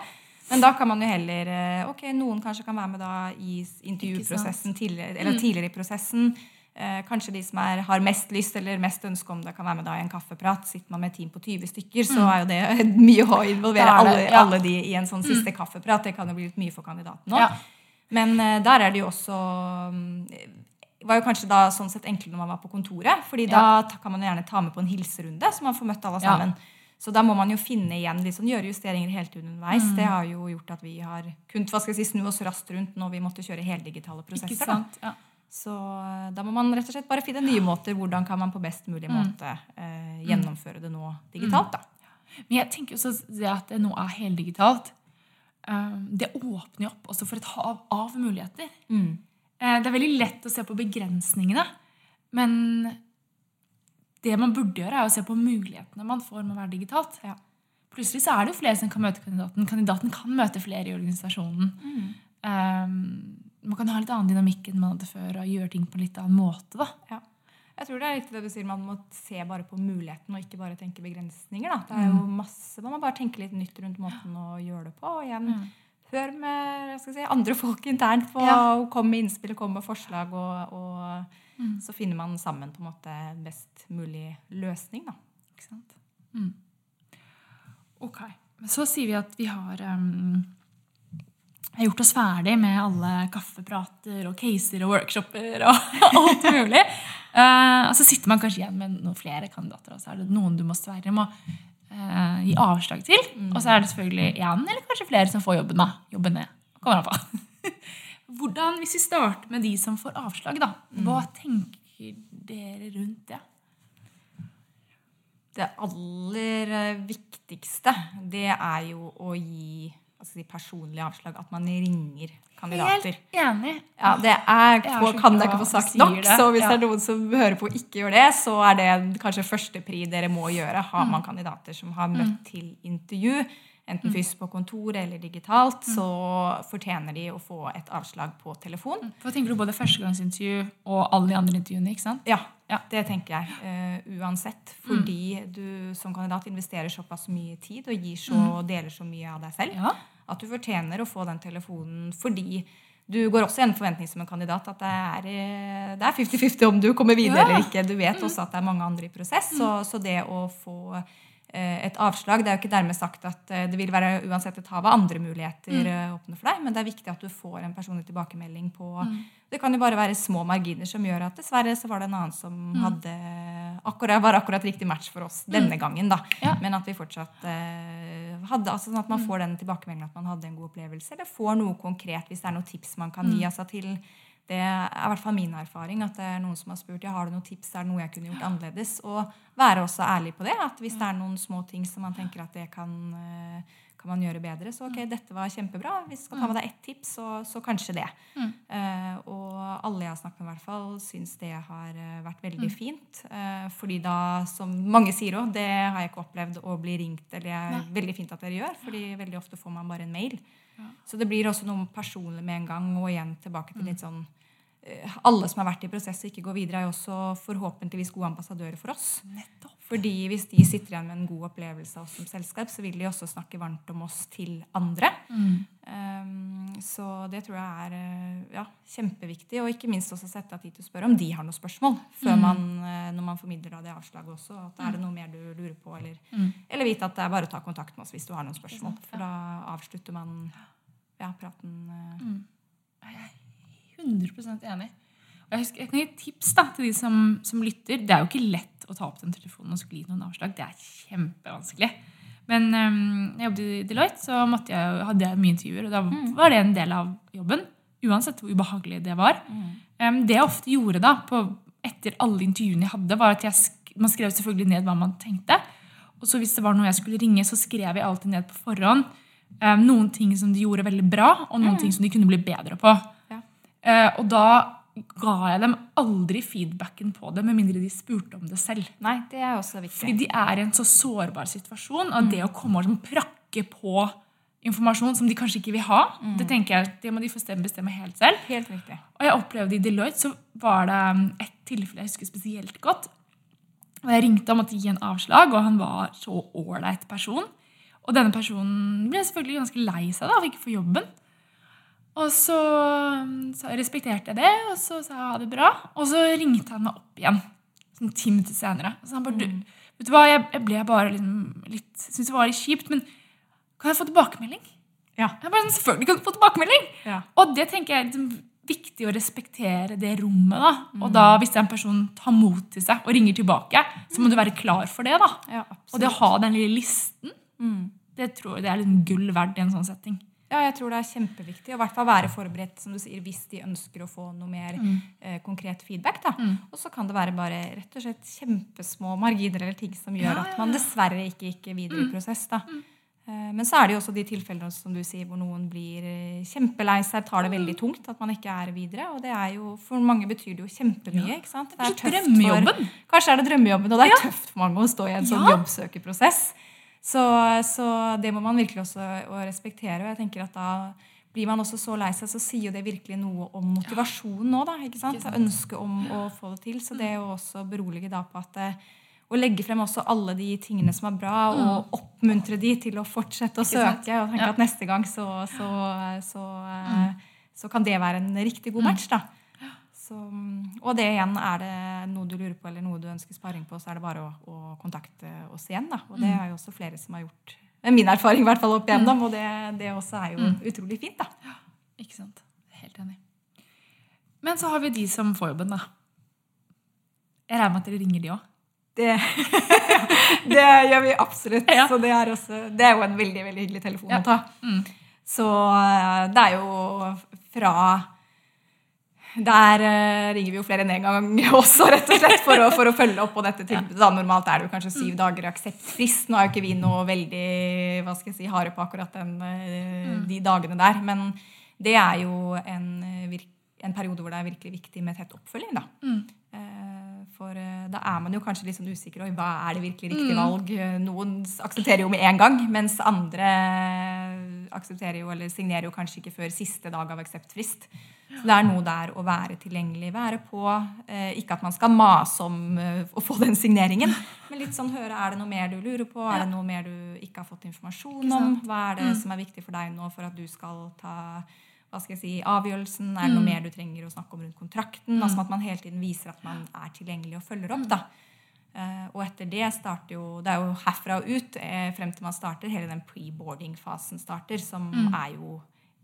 Men da kan man jo heller eh, Ok, noen kanskje kan være med da i intervjuprosessen tidligere, eller tidligere i prosessen. Eh, kanskje de som er, har mest lyst eller mest ønske om det, kan være med da i en kaffeprat. Sitter man med et team på 20 stykker, så er jo det mye å involvere er alle, alle de i en sånn siste kaffeprat. Det kan jo bli litt mye for kandidaten. Ja. Men eh, der er det jo også mm, var jo kanskje da sånn sett enklere når man var på kontoret. fordi da kan man jo gjerne ta med på en hilserunde, så man får møtt alle Ja. Så da må man jo finne igjen, litt sånn, gjøre justeringer helt underveis. Mm. Det har jo gjort at vi har kunnet hva skal jeg si, snu oss raskt rundt når vi måtte kjøre heldigitale Ikke prosesser. Da. sant? Ja. Så eh, da må man rett og slett bare finne nye måter. Hvordan kan man på best Mm. mulig måte eh, gjennomføre det nå digitalt, da. Men jeg tenker også det at det nå er heldigitalt, eh, det åpner jo opp også for et hav av muligheter. Mm. Eh, Det er veldig lett å se på begrensningene, men det man burde gjøre, er å se på mulighetene man får med å være digitalt. Ja. Plutselig så er det jo flere som kan møte kandidaten. Kandidaten kan møte flere i organisasjonen. Eh, man kan ha litt annen dynamikk enn man hadde før, og gjøre ting på en litt annen måte. da. Ja. Jeg tror det er riktig det du sier, Man må se bare på muligheten og ikke bare tenke begrensninger. Da. Det er jo masse, Man må bare tenke litt nytt rundt måten å gjøre det på. Og igjen, hør med jeg skal si, andre folk internt. på, Ja. og Kom med innspill, kom med forslag. Og, og så finner man sammen på en måte best mulig løsning. Da. Ikke sant? Mm. Ok. Men så sier vi at vi har um, gjort oss ferdig med alle kaffeprater og caser og workshoper og alt mulig. Uh, og så sitter man kanskje igjen med noen flere kandidater, og så er det noen du må Sverre må eh, gi avslag til. Og så er det selvfølgelig én eller kanskje flere som får jobben. da. Jobben er, kommer an på. Hvordan, Hvis vi starter med de som får avslag, da, hva tenker dere rundt det? Det aller eh, viktigste det er jo å gi si, personlig avslag. At man ringer kandidater. Helt enig. Ja, det er, er kan dere ikke få sagt nok. det. Så hvis Ja. det er noen som hører på og ikke gjør det, så er det kanskje førstepri dere må gjøre. Har Mm. man kandidater som har møtt til intervju, enten fysisk på kontoret eller digitalt, Mm. så fortjener de å få et avslag på telefon. For tenker du både førstegangsintervju og alle de andre intervjuene? ikke sant? Ja, Ja. det tenker jeg. Uh, uansett. Fordi du som kandidat investerer såpass mye tid og gir så, deler så mye av deg selv Ja. at du fortjener å få den telefonen fordi du går også i en forventning som en kandidat at det er eh, det er 50-50 om du kommer videre Ja. eller ikke. Du vet også at det er mange andre i prosess. Så, så det å få eh, et avslag Det er jo ikke dermed sagt at eh, det vil være uansett et hav av andre muligheter mm. åpne for deg, men det er viktig at du får en personlig tilbakemelding på Det kan jo bare være små marginer som gjør at dessverre så var det en annen som hadde akkurat, var akkurat riktig match for oss denne gangen. da. Ja. Men at vi fortsatt eh, hadde, altså sånn at man får den tilbakemeldingen at man hadde en god opplevelse, eller får noe konkret hvis det er noen tips man kan gi. altså til det er i hvert fall min erfaring at det er noen som har spurt ja, har du noen tips, er det noe jeg kunne gjort annerledes. Og være også ærlig på det. At hvis det er noen små ting som man tenker at det kan, eh, kan man gjøre bedre, så ok, dette var kjempebra. Hvis du skal ta med deg ett tips, så, så kanskje det. Eh, og alle jeg har snakket med, i hvert fall, syns det har eh, vært veldig fint. Uh, fordi da, som mange sier òg, det har jeg ikke opplevd å bli ringt. Eller det er veldig fint at dere gjør, fordi veldig ofte får man bare en mail. Så det blir også noe personlig med en gang. Og igjen tilbake til litt sånn Alle som har vært i prosess og ikke går videre, er jo også forhåpentligvis gode ambassadører for oss. Nettopp. Fordi hvis de sitter igjen med en god opplevelse av oss som selskap, så vil de også snakke varmt om oss til andre. Um, så det tror jeg er eh, ja, kjempeviktig. Og ikke minst også sette av tid til å spørre om de har noen spørsmål før man, eh, når man formidler da det avslaget også. At er det noe mer du lurer på, eller, eller vite at det er bare å ta kontakt med oss hvis du har noen spørsmål. For da avslutter man ja, praten. eh. 100% enig. Og jeg, husker, jeg kan gi et tips da, til de som, som lytter. Det er jo ikke lett å ta opp den telefonen og skulle gi noen avslag. Det er kjempevanskelig. Men um, jeg jobbet i Deloitte, så måtte jeg, hadde jeg mye intervjuer. Og da var det en del av jobben. Uansett hvor ubehagelig det var. Um, det jeg ofte gjorde da, på, etter alle intervjuene jeg hadde, var at jeg sk man skrev selvfølgelig ned hva man tenkte. Og så hvis det var noe jeg skulle ringe, så skrev jeg alltid ned på forhånd um, noen ting som de gjorde veldig bra, og noen ting som de kunne bli bedre på. Eh, og da ga jeg dem aldri feedbacken på det, med mindre de spurte om det selv. Nei, det er også viktig. Fordi de er i en så sårbar situasjon, og det å komme og liksom prakke på informasjon som de kanskje ikke vil ha, det tenker jeg, det må de få bestemme helt selv. Helt riktig. Og jeg opplevde i Deloitte så var det um, et tilfelle jeg husker spesielt godt. Og jeg ringte og måtte gi en avslag, og han var så ålreit person. Og denne personen ble selvfølgelig ganske lei seg da, ikke å få jobben. Og så, um, så respekterte jeg det, og så sa jeg ha det bra. Og så ringte han meg opp igjen sånn ti minutter senere. Og så han bare, du, vet du hva, jeg, jeg ble bare liksom litt, syntes det var litt kjipt, men kan jeg få tilbakemelding? Ja. Jeg bare, sånn, selvfølgelig kan du få tilbakemelding! Ja. Og det tenker jeg liksom, viktig å respektere det rommet. da. Og da, hvis en person tar mot til seg og ringer tilbake, så må du være klar for det. da. Ja, Og det å ha den lille listen, det tror jeg det er liksom gull verdt i en sånn setting. Ja, jeg tror det er kjempeviktig å i hvert fall være forberedt som du sier, hvis de ønsker å få noe mer eh, konkret feedback. Da. Og så kan det være bare rett og slett kjempesmå marginer eller ting som gjør Ja, at ja, man dessverre ikke gikk videre i prosess. Da. Eh, men så er det jo også de tilfellene som du sier, hvor noen blir eh, kjempelei seg, tar det veldig tungt, at man ikke er videre. Og det er jo, for mange betyr det jo kjempemye. ikke sant? Det er tøft. For, kanskje er det drømmejobben, og det er tøft for mange å stå i en sånn Ja. jobbsøkerprosess. Så, så det må man virkelig også og respektere. Og jeg tenker at da blir man også så lei seg, så sier jo det virkelig noe om motivasjonen nå. da, ikke sant? Ønsket om å få det til. Så det å også berolige da på at eh, å legge frem også alle de tingene som er bra, og oppmuntre de til å fortsette å Mm. Søke. Og tenke at neste gang så, så, så, eh, så kan det være en riktig Mm. god match. da. Så, og det igjen, er det noe du lurer på eller noe du ønsker sparring på, så er det bare å, å kontakte oss igjen. da. Og det er jo også flere som har gjort det er min erfaring i hvert fall opp igjennom, og det, det også er jo utrolig fint. da. Ikke sant? Helt enig. Men så har vi de som får jobben, da. Jeg regner med at dere ringer de òg. Det, det gjør vi absolutt. Ja. Så det er, også, det er jo en veldig veldig hyggelig telefon Ja. å ta. Mm. Så eh, det er jo fra Der uh, ringer vi jo flere enn én gang også, rett og slett, for å, for å følge opp på dette tilbudet. Da, normalt er det jo kanskje syv dager akseptfrist. Nå er jo ikke vi noe veldig hva skal jeg si, harde på akkurat den, uh, de dagene der. Men det er jo en, eh, en periode hvor det er virkelig viktig med tett oppfølging. da. Mm. For da er man jo kanskje litt sånn usikker. Oi, hva er det virkelig riktig valg? Eh, Noen aksepterer jo med en gang, mens andre aksepterer jo, eller signerer jo kanskje ikke før siste dag av akseptfrist. Så det er noe der å være tilgjengelig, være på. Eh, ikke at man skal mase om eh, å få den signeringen, men litt sånn høre er det noe mer du lurer på, er det noe mer du ikke har fått informasjon om? Hva er det som er viktig for deg nå for at du skal ta hva skal jeg si, avgjørelsen? Er det noe mer du trenger å snakke om rundt kontrakten? Altså At man hele tiden viser at man er tilgjengelig og følger opp. da. Eh, og etter det starter jo Det er jo herfra og ut eh, frem til man starter, hele den pre-boarding-fasen starter, som er jo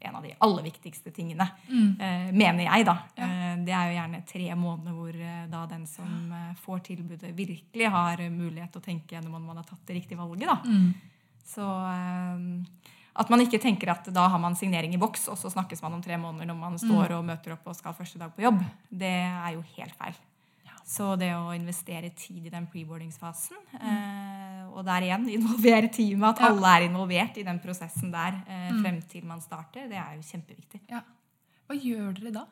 en av de aller viktigste tingene, mm. mener jeg, da. Ja. det er jo gjerne tre måneder hvor eh, da den som eh, får tilbudet, virkelig har eh, mulighet til å tenke gjennom om man har tatt det riktige valget. da. Så eh, at man ikke tenker at da har man signering i boks, og så snakkes man om tre måneder når man står og møter opp og skal første dag på jobb, det er jo helt feil. Så det å investere tid i den preboardingsfasen, mm. og der igjen involvere teamet, at Ja. alle er involvert i den prosessen der mm. frem til man starter, det er jo kjempeviktig. Ja. Hva gjør dere da?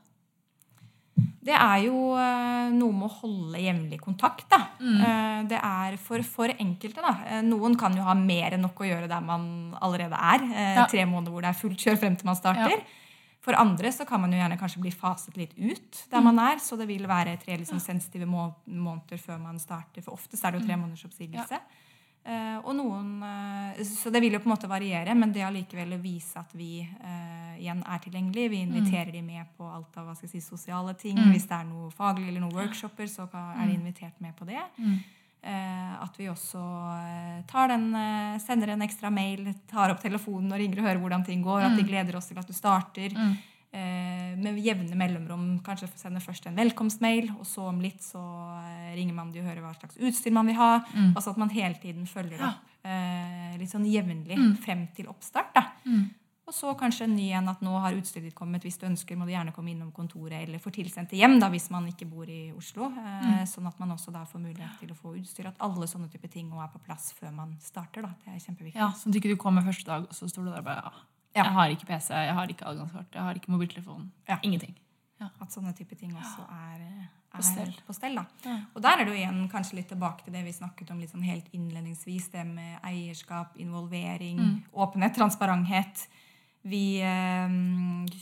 Det er jo eh, noe med å holde jevnlig kontakt. Da. Mm. Eh, det er for, for enkelte. Da. Eh, noen kan jo ha mer enn nok å gjøre der man allerede er. Eh, Ja. Tre måneder hvor det er fullt kjør frem til man starter. For andre så kan man jo gjerne kanskje bli faset litt ut der Mm. man er. Så det vil være tre liksom sensitive må måneder før man starter. For oftest er det jo Mm. tre måneders oppsigelse. Eh, og noen, eh, så det vil jo på en måte variere, men det allikevel å vise at vi eh, igjen er tilgjengelige. Vi inviterer de med på alt av hva skal jeg si, sosiale ting. Hvis det er noe faglig eller noen workshoper, så er de invitert med på det. Eh, at vi også eh, tar den, eh, sender en ekstra mail, tar opp telefonen og ringer og hører hvordan ting går. At de gleder oss til at du starter. Mm. med jevne mellomrom kanskje sender først en velkomstmail, og så om litt så eh, ringer man de og hører hva slags utstyr man vil ha. Altså at man hele tiden følger opp eh, litt sånn jevnlig frem til oppstart. da. Og så kanskje en ny en at nå har utstyret ditt kommet. Hvis du ønsker, må du gjerne komme innom kontoret eller få tilsendt hjem da, hvis man ikke bor i Oslo. Eh, Sånn at man også da får mulighet til å få utstyr. At alle sånne type ting også er på plass før man starter. da. Det er kjempeviktig. Ja, Sånn at ikke du kommer første dag, og så står du der bare ja. Ja. Jeg har ikke PC, jeg har ikke adgangskort, jeg har ikke mobiltelefon. Ja. Ingenting. At sånne type ting også er, er På stell. på stell. da. Ja. Og der er det jo igjen kanskje litt tilbake til det vi snakket om litt sånn helt innledningsvis. Det med eierskap, involvering, Mm. åpenhet, transparenthet. Vi eh,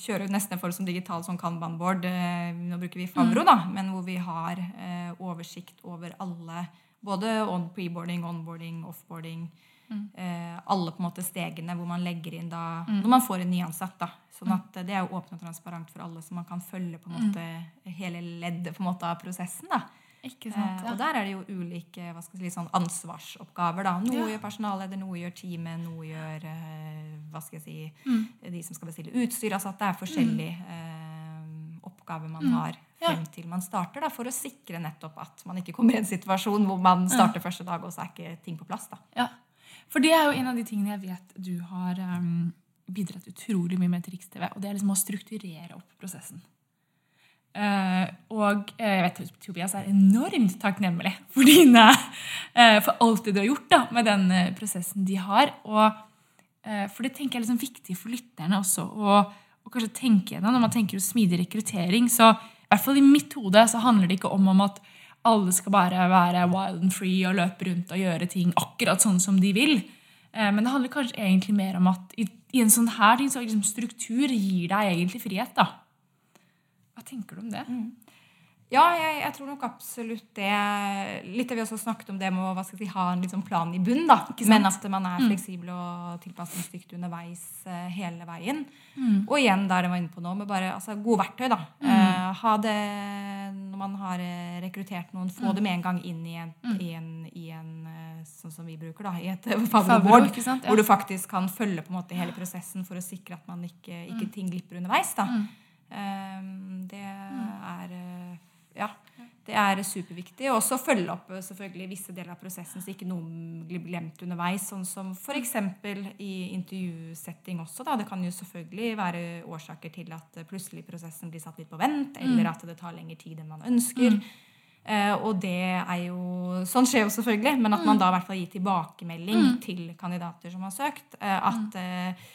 kjører nesten for som digital sånn kanban-board. Eh, nå bruker vi Favro, da, men hvor vi har eh, oversikt over alle. Både on preboarding, onboarding, offboarding. Eh, alle på en måte stegene hvor man legger inn da Når man får en nyansatt. da, sånn at eh, Det er jo åpent og transparent for alle, så man kan følge på en måte hele leddet på en måte av prosessen. da. Ikke sant? Eh, Ja. og der er det jo ulike si, sånn ansvarsoppgaver. da. Noe Ja. gjør personalleder, noe gjør teamet, noe gjør eh, hva skal jeg si, Mm. de som skal bestille utstyr. altså at det er forskjellige eh, oppgaver man Mm. har frem til man starter, da, for å sikre nettopp at man ikke kommer i en situasjon hvor man starter første dag, og så er ikke ting på plass. da. Ja. For det er jo en av de tingene jeg vet du har um, bidratt utrolig mye med til Riks-TV, og det er liksom å strukturere opp prosessen. Eh, og eh, jeg vet Tobias er enormt takknemlig for, dine, uh, for alt det du har gjort da, med den uh, prosessen de har. Og, for det tenker jeg er liksom viktig for lytterne også å å kanskje tenke gjennom. Når man tenker smidig rekruttering, så i hvert fall i mitt hode så handler det ikke om, om at alle skal bare være wild and free og løpe rundt og gjøre ting akkurat sånn som de vil. Men det handler kanskje egentlig mer om at i, i en sånn her ting så liksom struktur gir deg egentlig frihet. da. Hva tenker du om det? Ja, jeg, jeg tror nok absolutt det. Litt av vi også snakket om det med å si, ha en liksom plan i bunn. da. Men at man er fleksibel og tilpasningsdyktig underveis uh, hele veien. Og igjen der jeg var inne på nå, med bare altså, gode verktøy. da. Eh, ha det når man har eh, rekruttert noen, få det med en gang inn i en, i en, i en sånn som vi bruker, da, i et sant? Ja. Hvor du faktisk kan følge på en måte hele prosessen for å sikre at man ikke, ikke ting glipper underveis. da. Um, det er eh, ja, det er superviktig. Og også følge opp eh, selvfølgelig visse deler av prosessen, så ikke noe blir glemt underveis. Sånn som f.eks. i intervjusetting også. Da. Det kan jo selvfølgelig være årsaker til at eh, plutselig prosessen blir satt litt på vent, eller at det tar lengre tid enn man ønsker. Eh, og det er jo Sånn skjer jo selvfølgelig, men at man da i hvert fall gir tilbakemelding til kandidater som har søkt. at eh,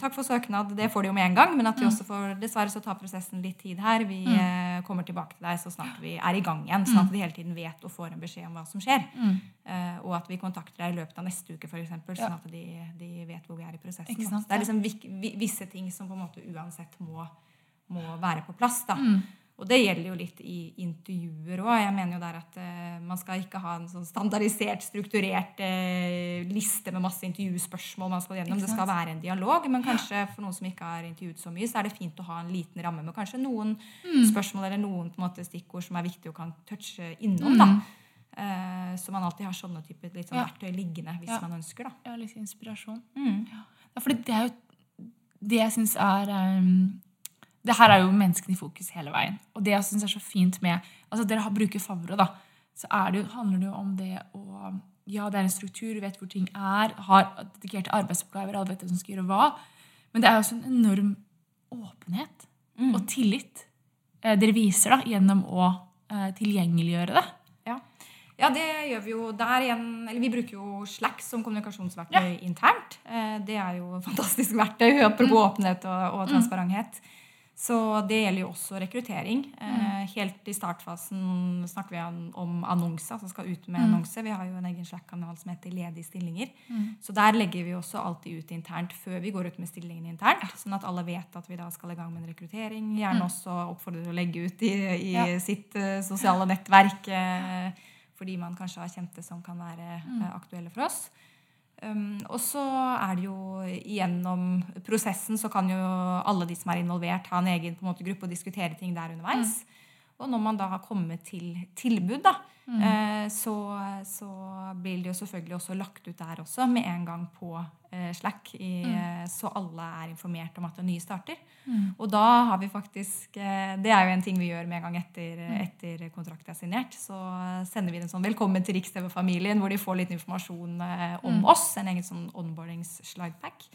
takk for søknad, det får de jo med en gang, men at vi også får Dessverre så tar prosessen litt tid her. Vi mm. kommer tilbake til deg så snart vi er i gang igjen. Sånn at de hele tiden vet og får en beskjed om hva som skjer. Eh, og at vi kontakter deg i løpet av neste uke, f.eks., Ja. sånn at de, de vet hvor vi er i prosessen. Sant, det er liksom visse ting som på en måte uansett må, må være på plass. da. Mm. Og det gjelder jo litt i intervjuer òg. Jeg mener jo der at uh, man skal ikke ha en sånn standardisert, strukturert uh, liste med masse intervjuspørsmål man skal gjennom. Det skal være en dialog. Men kanskje for noen som ikke har intervjuet så mye, så er det fint å ha en liten ramme med kanskje noen Mm. spørsmål eller noen på en måte, stikkord som er viktig å kan touche innom. da. Eh, så man alltid har sånne typer litt sånn Mm. Ja. verktøy liggende hvis Ja. man ønsker. da. Ja, litt inspirasjon. Mm. Ja, for det, det er jo det jeg syns er um, Det her er jo menneskene i fokus hele veien. Og det jeg syns er så fint med altså Dere har bruker Favre, da. Så er det, handler det jo om det å Ja, det er en struktur, du vet hvor ting er, har dedikerte arbeidsoppgaver, alle vet hvem som skal gjøre hva. Men det er også en enorm åpenhet Mm. og tillit eh, dere viser da, gjennom å eh, tilgjengeliggjøre det. Ja. ja, det gjør vi jo der igjen. Eller vi bruker jo Slack som kommunikasjonsverktøy internt. Eh, Det er jo et fantastisk verktøy, apropos åpenhet og, og transparenthet. Så det gjelder jo også rekruttering. Mm. Helt i startfasen snakker vi om, annonser, som altså skal ut med annonse. Vi har jo en egen Slack-kanal som heter Ledige stillinger. Så der legger vi også alltid ut internt før vi går ut med stillingene internt. Sånn at alle vet at vi da skal i gang med en rekruttering. Gjerne også oppfordrer til å legge ut i, i Ja. sitt eh, sosiale nettverk. eh, fordi man kanskje har kjente som kan være eh, aktuelle for oss. Um, og så er det jo gjennom prosessen så kan jo alle de som er involvert, ha en egen på en måte, gruppe og diskutere ting der underveis. Og når man da har kommet til tilbud, da, eh, så, så blir det jo selvfølgelig også lagt ut der også med en gang på Slack, i, mm. så alle er informert om at det nye starter. Og da har vi faktisk eh, Det er jo en ting vi gjør med en gang etter, etter kontrakten er signert. Så sender vi en sånn 'Velkommen til Riks-TV-familien', hvor de får litt informasjon om om oss. En egen sånn onboardings-slidepack.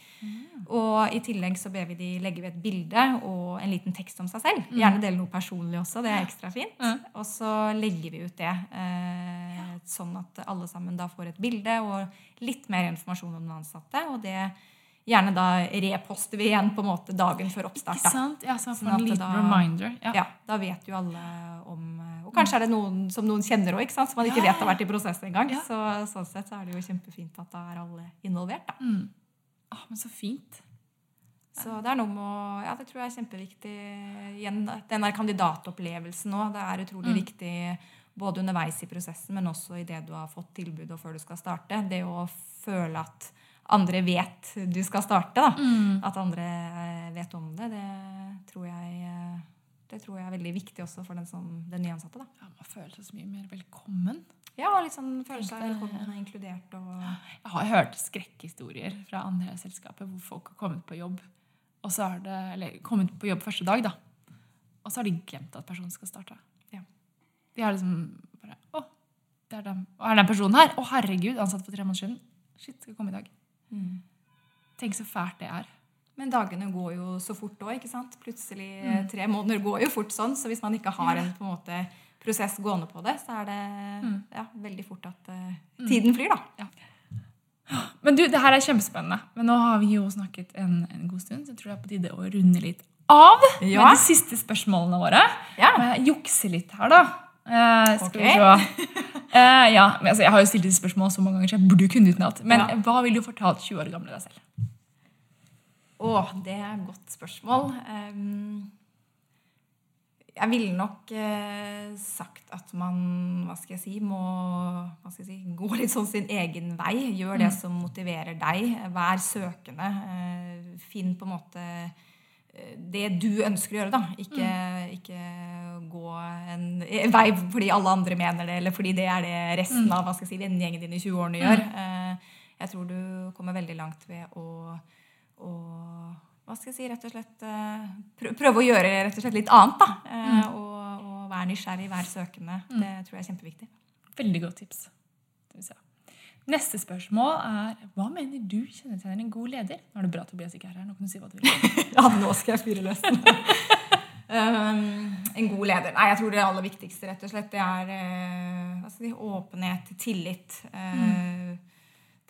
Og i tillegg så ber vi de legge ved et bilde og en liten tekst om seg selv. Gjerne dele noe personlig også. Det er ekstra fint. Og så legger vi ut det, eh, sånn at alle sammen da får et bilde og litt mer informasjon om den ansatte. Og det gjerne da reposter vi igjen på en måte dagen før oppstart. Ikke sant? Ja, så for Sånn en liten da- reminder. Ja. Ja, da vet jo alle om Og kanskje er det noen som noen kjenner òg, som man ikke Ja, vet har vært i prosess engang. Ja. Så sånn sett så er det jo kjempefint at da er alle involvert. da. Mm. Ah, men så fint. Så det er noe med å Ja, det tror jeg er kjempeviktig. Igjen, den der kandidatopplevelsen òg. Det er utrolig viktig både underveis i prosessen, men også i det du har fått tilbud og før du skal starte. Det å føle at andre vet du skal starte, da. At andre eh, vet om det, det tror jeg eh, det tror jeg er veldig viktig også for den, som, den nyansatte. da. Ja, man føler seg så mye mer velkommen. Ja, litt føler føle seg velkommen og inkludert. Og, Jeg har hørt skrekkhistorier fra andre selskaper hvor folk har kommet på jobb, og så har det, eller kommet på jobb første dag, da. og så har de glemt at personen skal starte. Ja. De har liksom bare Å, det er den. Er den personen her? Å, herregud, ansatt for tre måneder siden. Shit, skal komme i dag. Tenk så fælt det er. Men dagene går jo så fort òg, ikke sant? Plutselig mm. tre måneder går jo fort sånn. Så hvis man ikke har en, på en måte, prosess gående på det, så er det ja, veldig fort at uh, tiden flyr, da. Men du, det her er kjempespennende. Men nå har vi jo snakket en, en god stund, så jeg tror det er på tide å runde litt av Ja. med de siste spørsmålene våre. Ja. Jukse litt her, da? Eh, skal vi se. Uh, ja, men altså, Jeg har jo stilt disse spørsmål så mange ganger, så jeg burde jo kunne utenat. Men Ja. hva ville du fortalt 20 år gamle deg selv? Å, det er et godt spørsmål. Um, jeg ville nok uh, sagt at man hva skal jeg si, må jeg si, gå litt sånn sin egen vei. Gjør det som motiverer deg. Vær søkende. Uh, finn på en måte det du ønsker å gjøre, da. Ikke, ikke gå en vei fordi alle andre mener det, eller fordi det er det resten av hva skal jeg si, vennegjengen din i 20-årene gjør. Eh, jeg tror du kommer veldig langt ved å å hva skal jeg si, rett og slett eh, prø- prøve å gjøre rett og slett litt annet. da, eh, og, og være nysgjerrig, være søkende. Det tror jeg er kjempeviktig. Veldig godt tips. Skal vi se. Neste spørsmål er hva mener du kjennetegner en god leder? Nå er det bra Tobias ikke er her. Nå kan du si hva du vil. Ja, nå skal jeg fyre løs. um, en god leder. Nei, jeg tror det aller viktigste rett og slett, det er uh, si, åpenhet, tillit. Eh,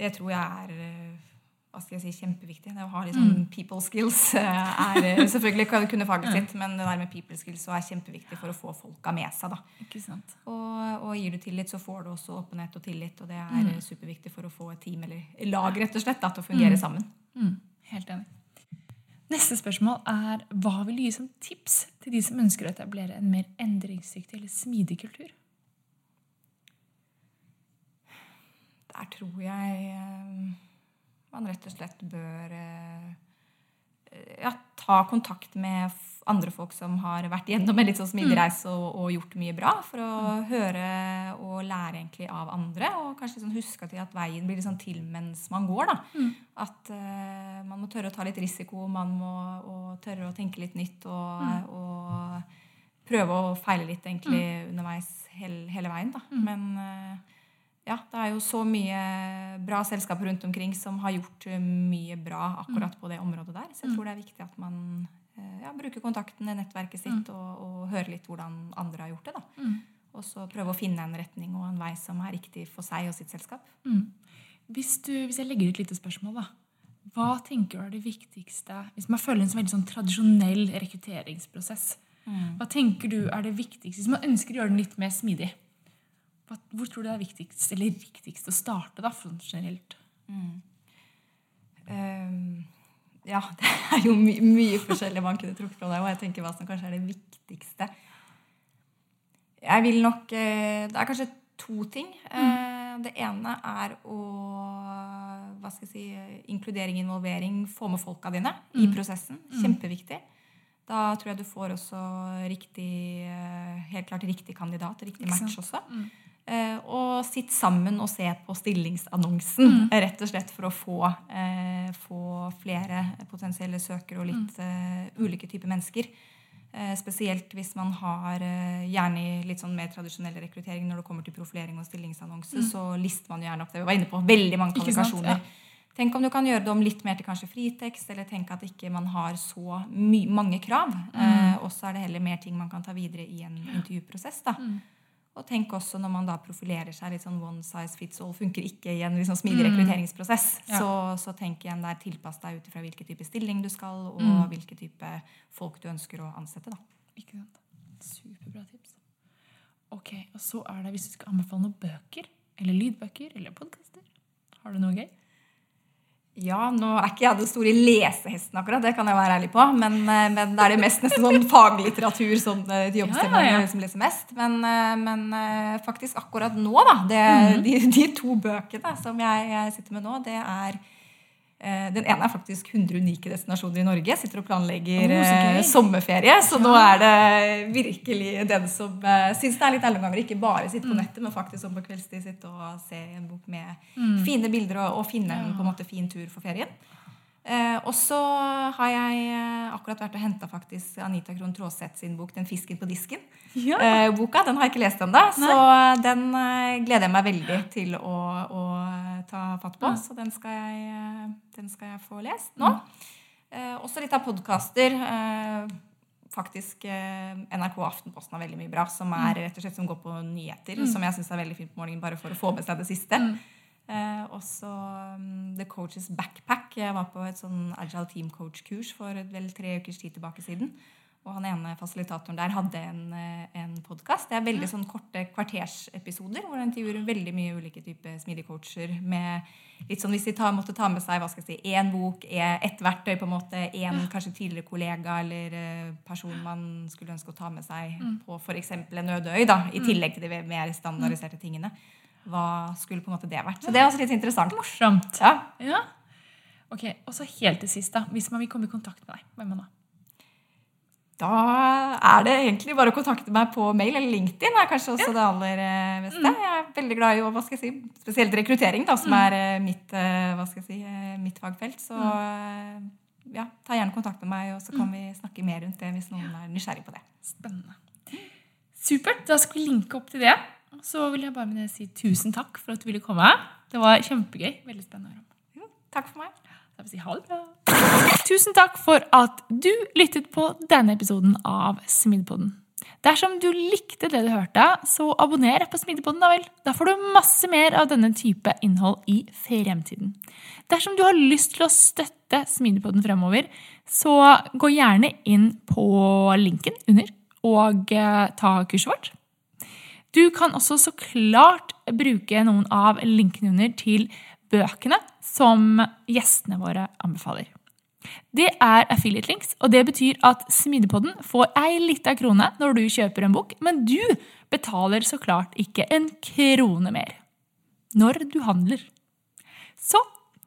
Det tror jeg er eh, hva skal jeg si, kjempeviktig. Det å ha litt sånn people skills eh, er eh, Selvfølgelig kan kunne faget sitt, men det der med people skills er kjempeviktig for å få folka med seg. da. Ikke sant? Og, og gir du tillit, så får du også åpenhet og tillit. Og det er mm. superviktig for å få et team eller lag rett og slett da, til å fungere sammen. Mm, helt enig. Neste spørsmål er hva vil du gi som tips til de som ønsker å etablere en mer endringsdyktig eller smidig kultur? Der tror jeg eh, man rett og slett bør eh, ja, ta kontakt med andre folk som har vært gjennom en litt sånn smidig reise og, og gjort mye bra, for å høre og lære egentlig av andre. Og kanskje liksom huske til at veien blir sånn til mens man går. da. At uh, man må tørre å ta litt risiko, man må tørre å tenke litt nytt og, og prøve å feile litt egentlig underveis hele, hele veien. da. Men eh, ja, det er jo så mye bra selskaper rundt omkring som har gjort eh, mye bra akkurat på det området der. Så jeg tror det er viktig at man eh, ja, bruker kontaktene, nettverket sitt, og, og hører litt hvordan andre har gjort det. da. Og så prøve å finne en retning og en vei som er riktig for seg og sitt selskap. Hvis, du, hvis jeg legger ut et lite spørsmål, da. Hva tenker du er det viktigste hvis man følger en sånn veldig sånn tradisjonell rekrutteringsprosess? Hva tenker du er det viktigste hvis man ønsker å gjøre den litt mer smidig? Hvor tror du det er viktigst eller riktigst å starte, da, for generelt? Ehm, ja, det er jo my mye forskjellig man kunne trukket fra det, og jeg tenker hva som kanskje er det viktigste. Jeg vil nok eh, Det er kanskje to ting. Mm. Det ene er å hva skal jeg si, inkludering, involvering, få med folka dine i prosessen. Kjempeviktig. Da tror jeg du får også riktig, eh, helt klart riktig kandidat, riktig match også. Eh, og sitte sammen og se på stillingsannonsen, rett og slett for å få, eh, få flere potensielle søkere og litt eh, ulike typer mennesker. Eh, spesielt hvis man har eh, gjerne i litt sånn mer tradisjonell rekruttering når det kommer til profilering og stillingsannonse, så lister man gjerne opp det vi var inne på. Veldig mange kvalifikasjoner. Ja. Tenk om du kan gjøre det om litt mer til kanskje fritekst, eller tenk at ikke man har så mange krav. Eh, og så er det heller mer ting man kan ta videre i en intervjuprosess. da. Og tenk også når man da profilerer seg litt sånn one size fits all, funker ikke i en liksom smidig rekrutteringsprosess. Ja. Så, så tenk igjen der tilpass deg ut ifra hvilken type stilling du skal, og Mm. hvilken type folk du ønsker å ansette. da. Ikke sant? Superbra tips. Ok, og så er det hvis du skal anbefale noen bøker, eller lydbøker, eller podkaster. Har du noe gøy? Ja, nå er ikke jeg den store lesehesten, akkurat, det kan jeg være ærlig på. Men, eh, men det er det mest nesten sånn faglitteratur sånn, eh, til jobbstemning Ja, ja, ja. jeg liksom leser mest. Men, eh, men eh, faktisk akkurat nå, da, det, Mhm. de, de to bøkene som jeg, jeg sitter med nå, det er eh, den ene er faktisk 100 unike destinasjoner i Norge. Jeg sitter og planlegger oh, så eh, sommerferie. Så nå er det virkelig den som uh, syns det er litt ærlig ganger. Ikke bare sitte Mm. på nettet, men faktisk om på kveldstid sitte og se en bok med fine bilder og, og finne en på en måte fin tur for ferien. Eh, og så har jeg eh, akkurat vært og henta faktisk Anita Krohn Traaseth sin bok 'Den fisken på disken'. Ja. Eh, boka, Den har jeg ikke lest ennå, så den eh, gleder jeg meg veldig til å, å ta fatt på. Ja. Så den skal, jeg, eh, den skal jeg få lest nå. Eh, også litt av podkaster. Eh, faktisk eh, NRK Aftenposten har veldig mye bra, som er rett og slett som går på nyheter. Som jeg syns er veldig fint på morgenen, bare for å få med seg det siste. Eh, også um, The Coaches Backpack. Jeg var på et sånn Agile Team Coach-kurs for vel tre ukers tid tilbake siden. Og han ene fasilitatoren der hadde en, eh, en podkast. Det er veldig sånn korte kvartersepisoder hvor han intervjuer veldig mye ulike typer smidige coacher. Med litt sånn hvis de tar, måtte ta med seg hva skal jeg si, én bok, ett verktøy, på en måte, én kanskje tidligere kollega eller eh, person man skulle ønske å ta med seg på f.eks. en øde øy, da, i tillegg til de mer standardiserte tingene. Hva skulle på en måte det vært? Så det er også litt interessant. Morsomt. Ja. Ja. Ok, Og så helt til sist, da. Hvis man vil komme i kontakt med deg, hvem da? Da er det egentlig bare å kontakte meg på mail eller LinkedIn. er kanskje også det aller beste. Mm. Jeg er veldig glad i hva skal jeg si, spesielt rekruttering, da, som er eh, mitt, eh, hva skal jeg si, eh, mitt fagfelt. Så mm. ja, ta gjerne kontakt med meg, og så kan vi snakke mer rundt det hvis noen er nysgjerrig på det. Spennende. Supert. Da skal vi linke opp til det. Så vil jeg bare si tusen takk for at du ville komme. Det var kjempegøy. Veldig spennende takk for meg. Da vil jeg si ha det bra. Tusen takk for at du lyttet på denne episoden av Smidepodden. Dersom du likte det du hørte, så abonner på Smidepodden, da vel. Da får du masse mer av denne type innhold i fremtiden. Dersom du har lyst til å støtte Smidepodden fremover, så gå gjerne inn på linken under og eh, ta kurset vårt. Du kan også så klart bruke noen av linkene under til bøkene som gjestene våre anbefaler. Det er affiliate links, og det betyr at Smidepodden får ei lita krone når du kjøper en bok, men du betaler så klart ikke en krone mer når du handler. Så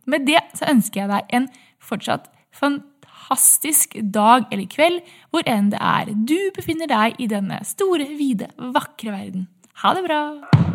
med det så ønsker jeg deg en fortsatt fantastisk dag eller kveld, hvor enn det er du befinner deg i denne store, vide, vakre verden. Ha det bra!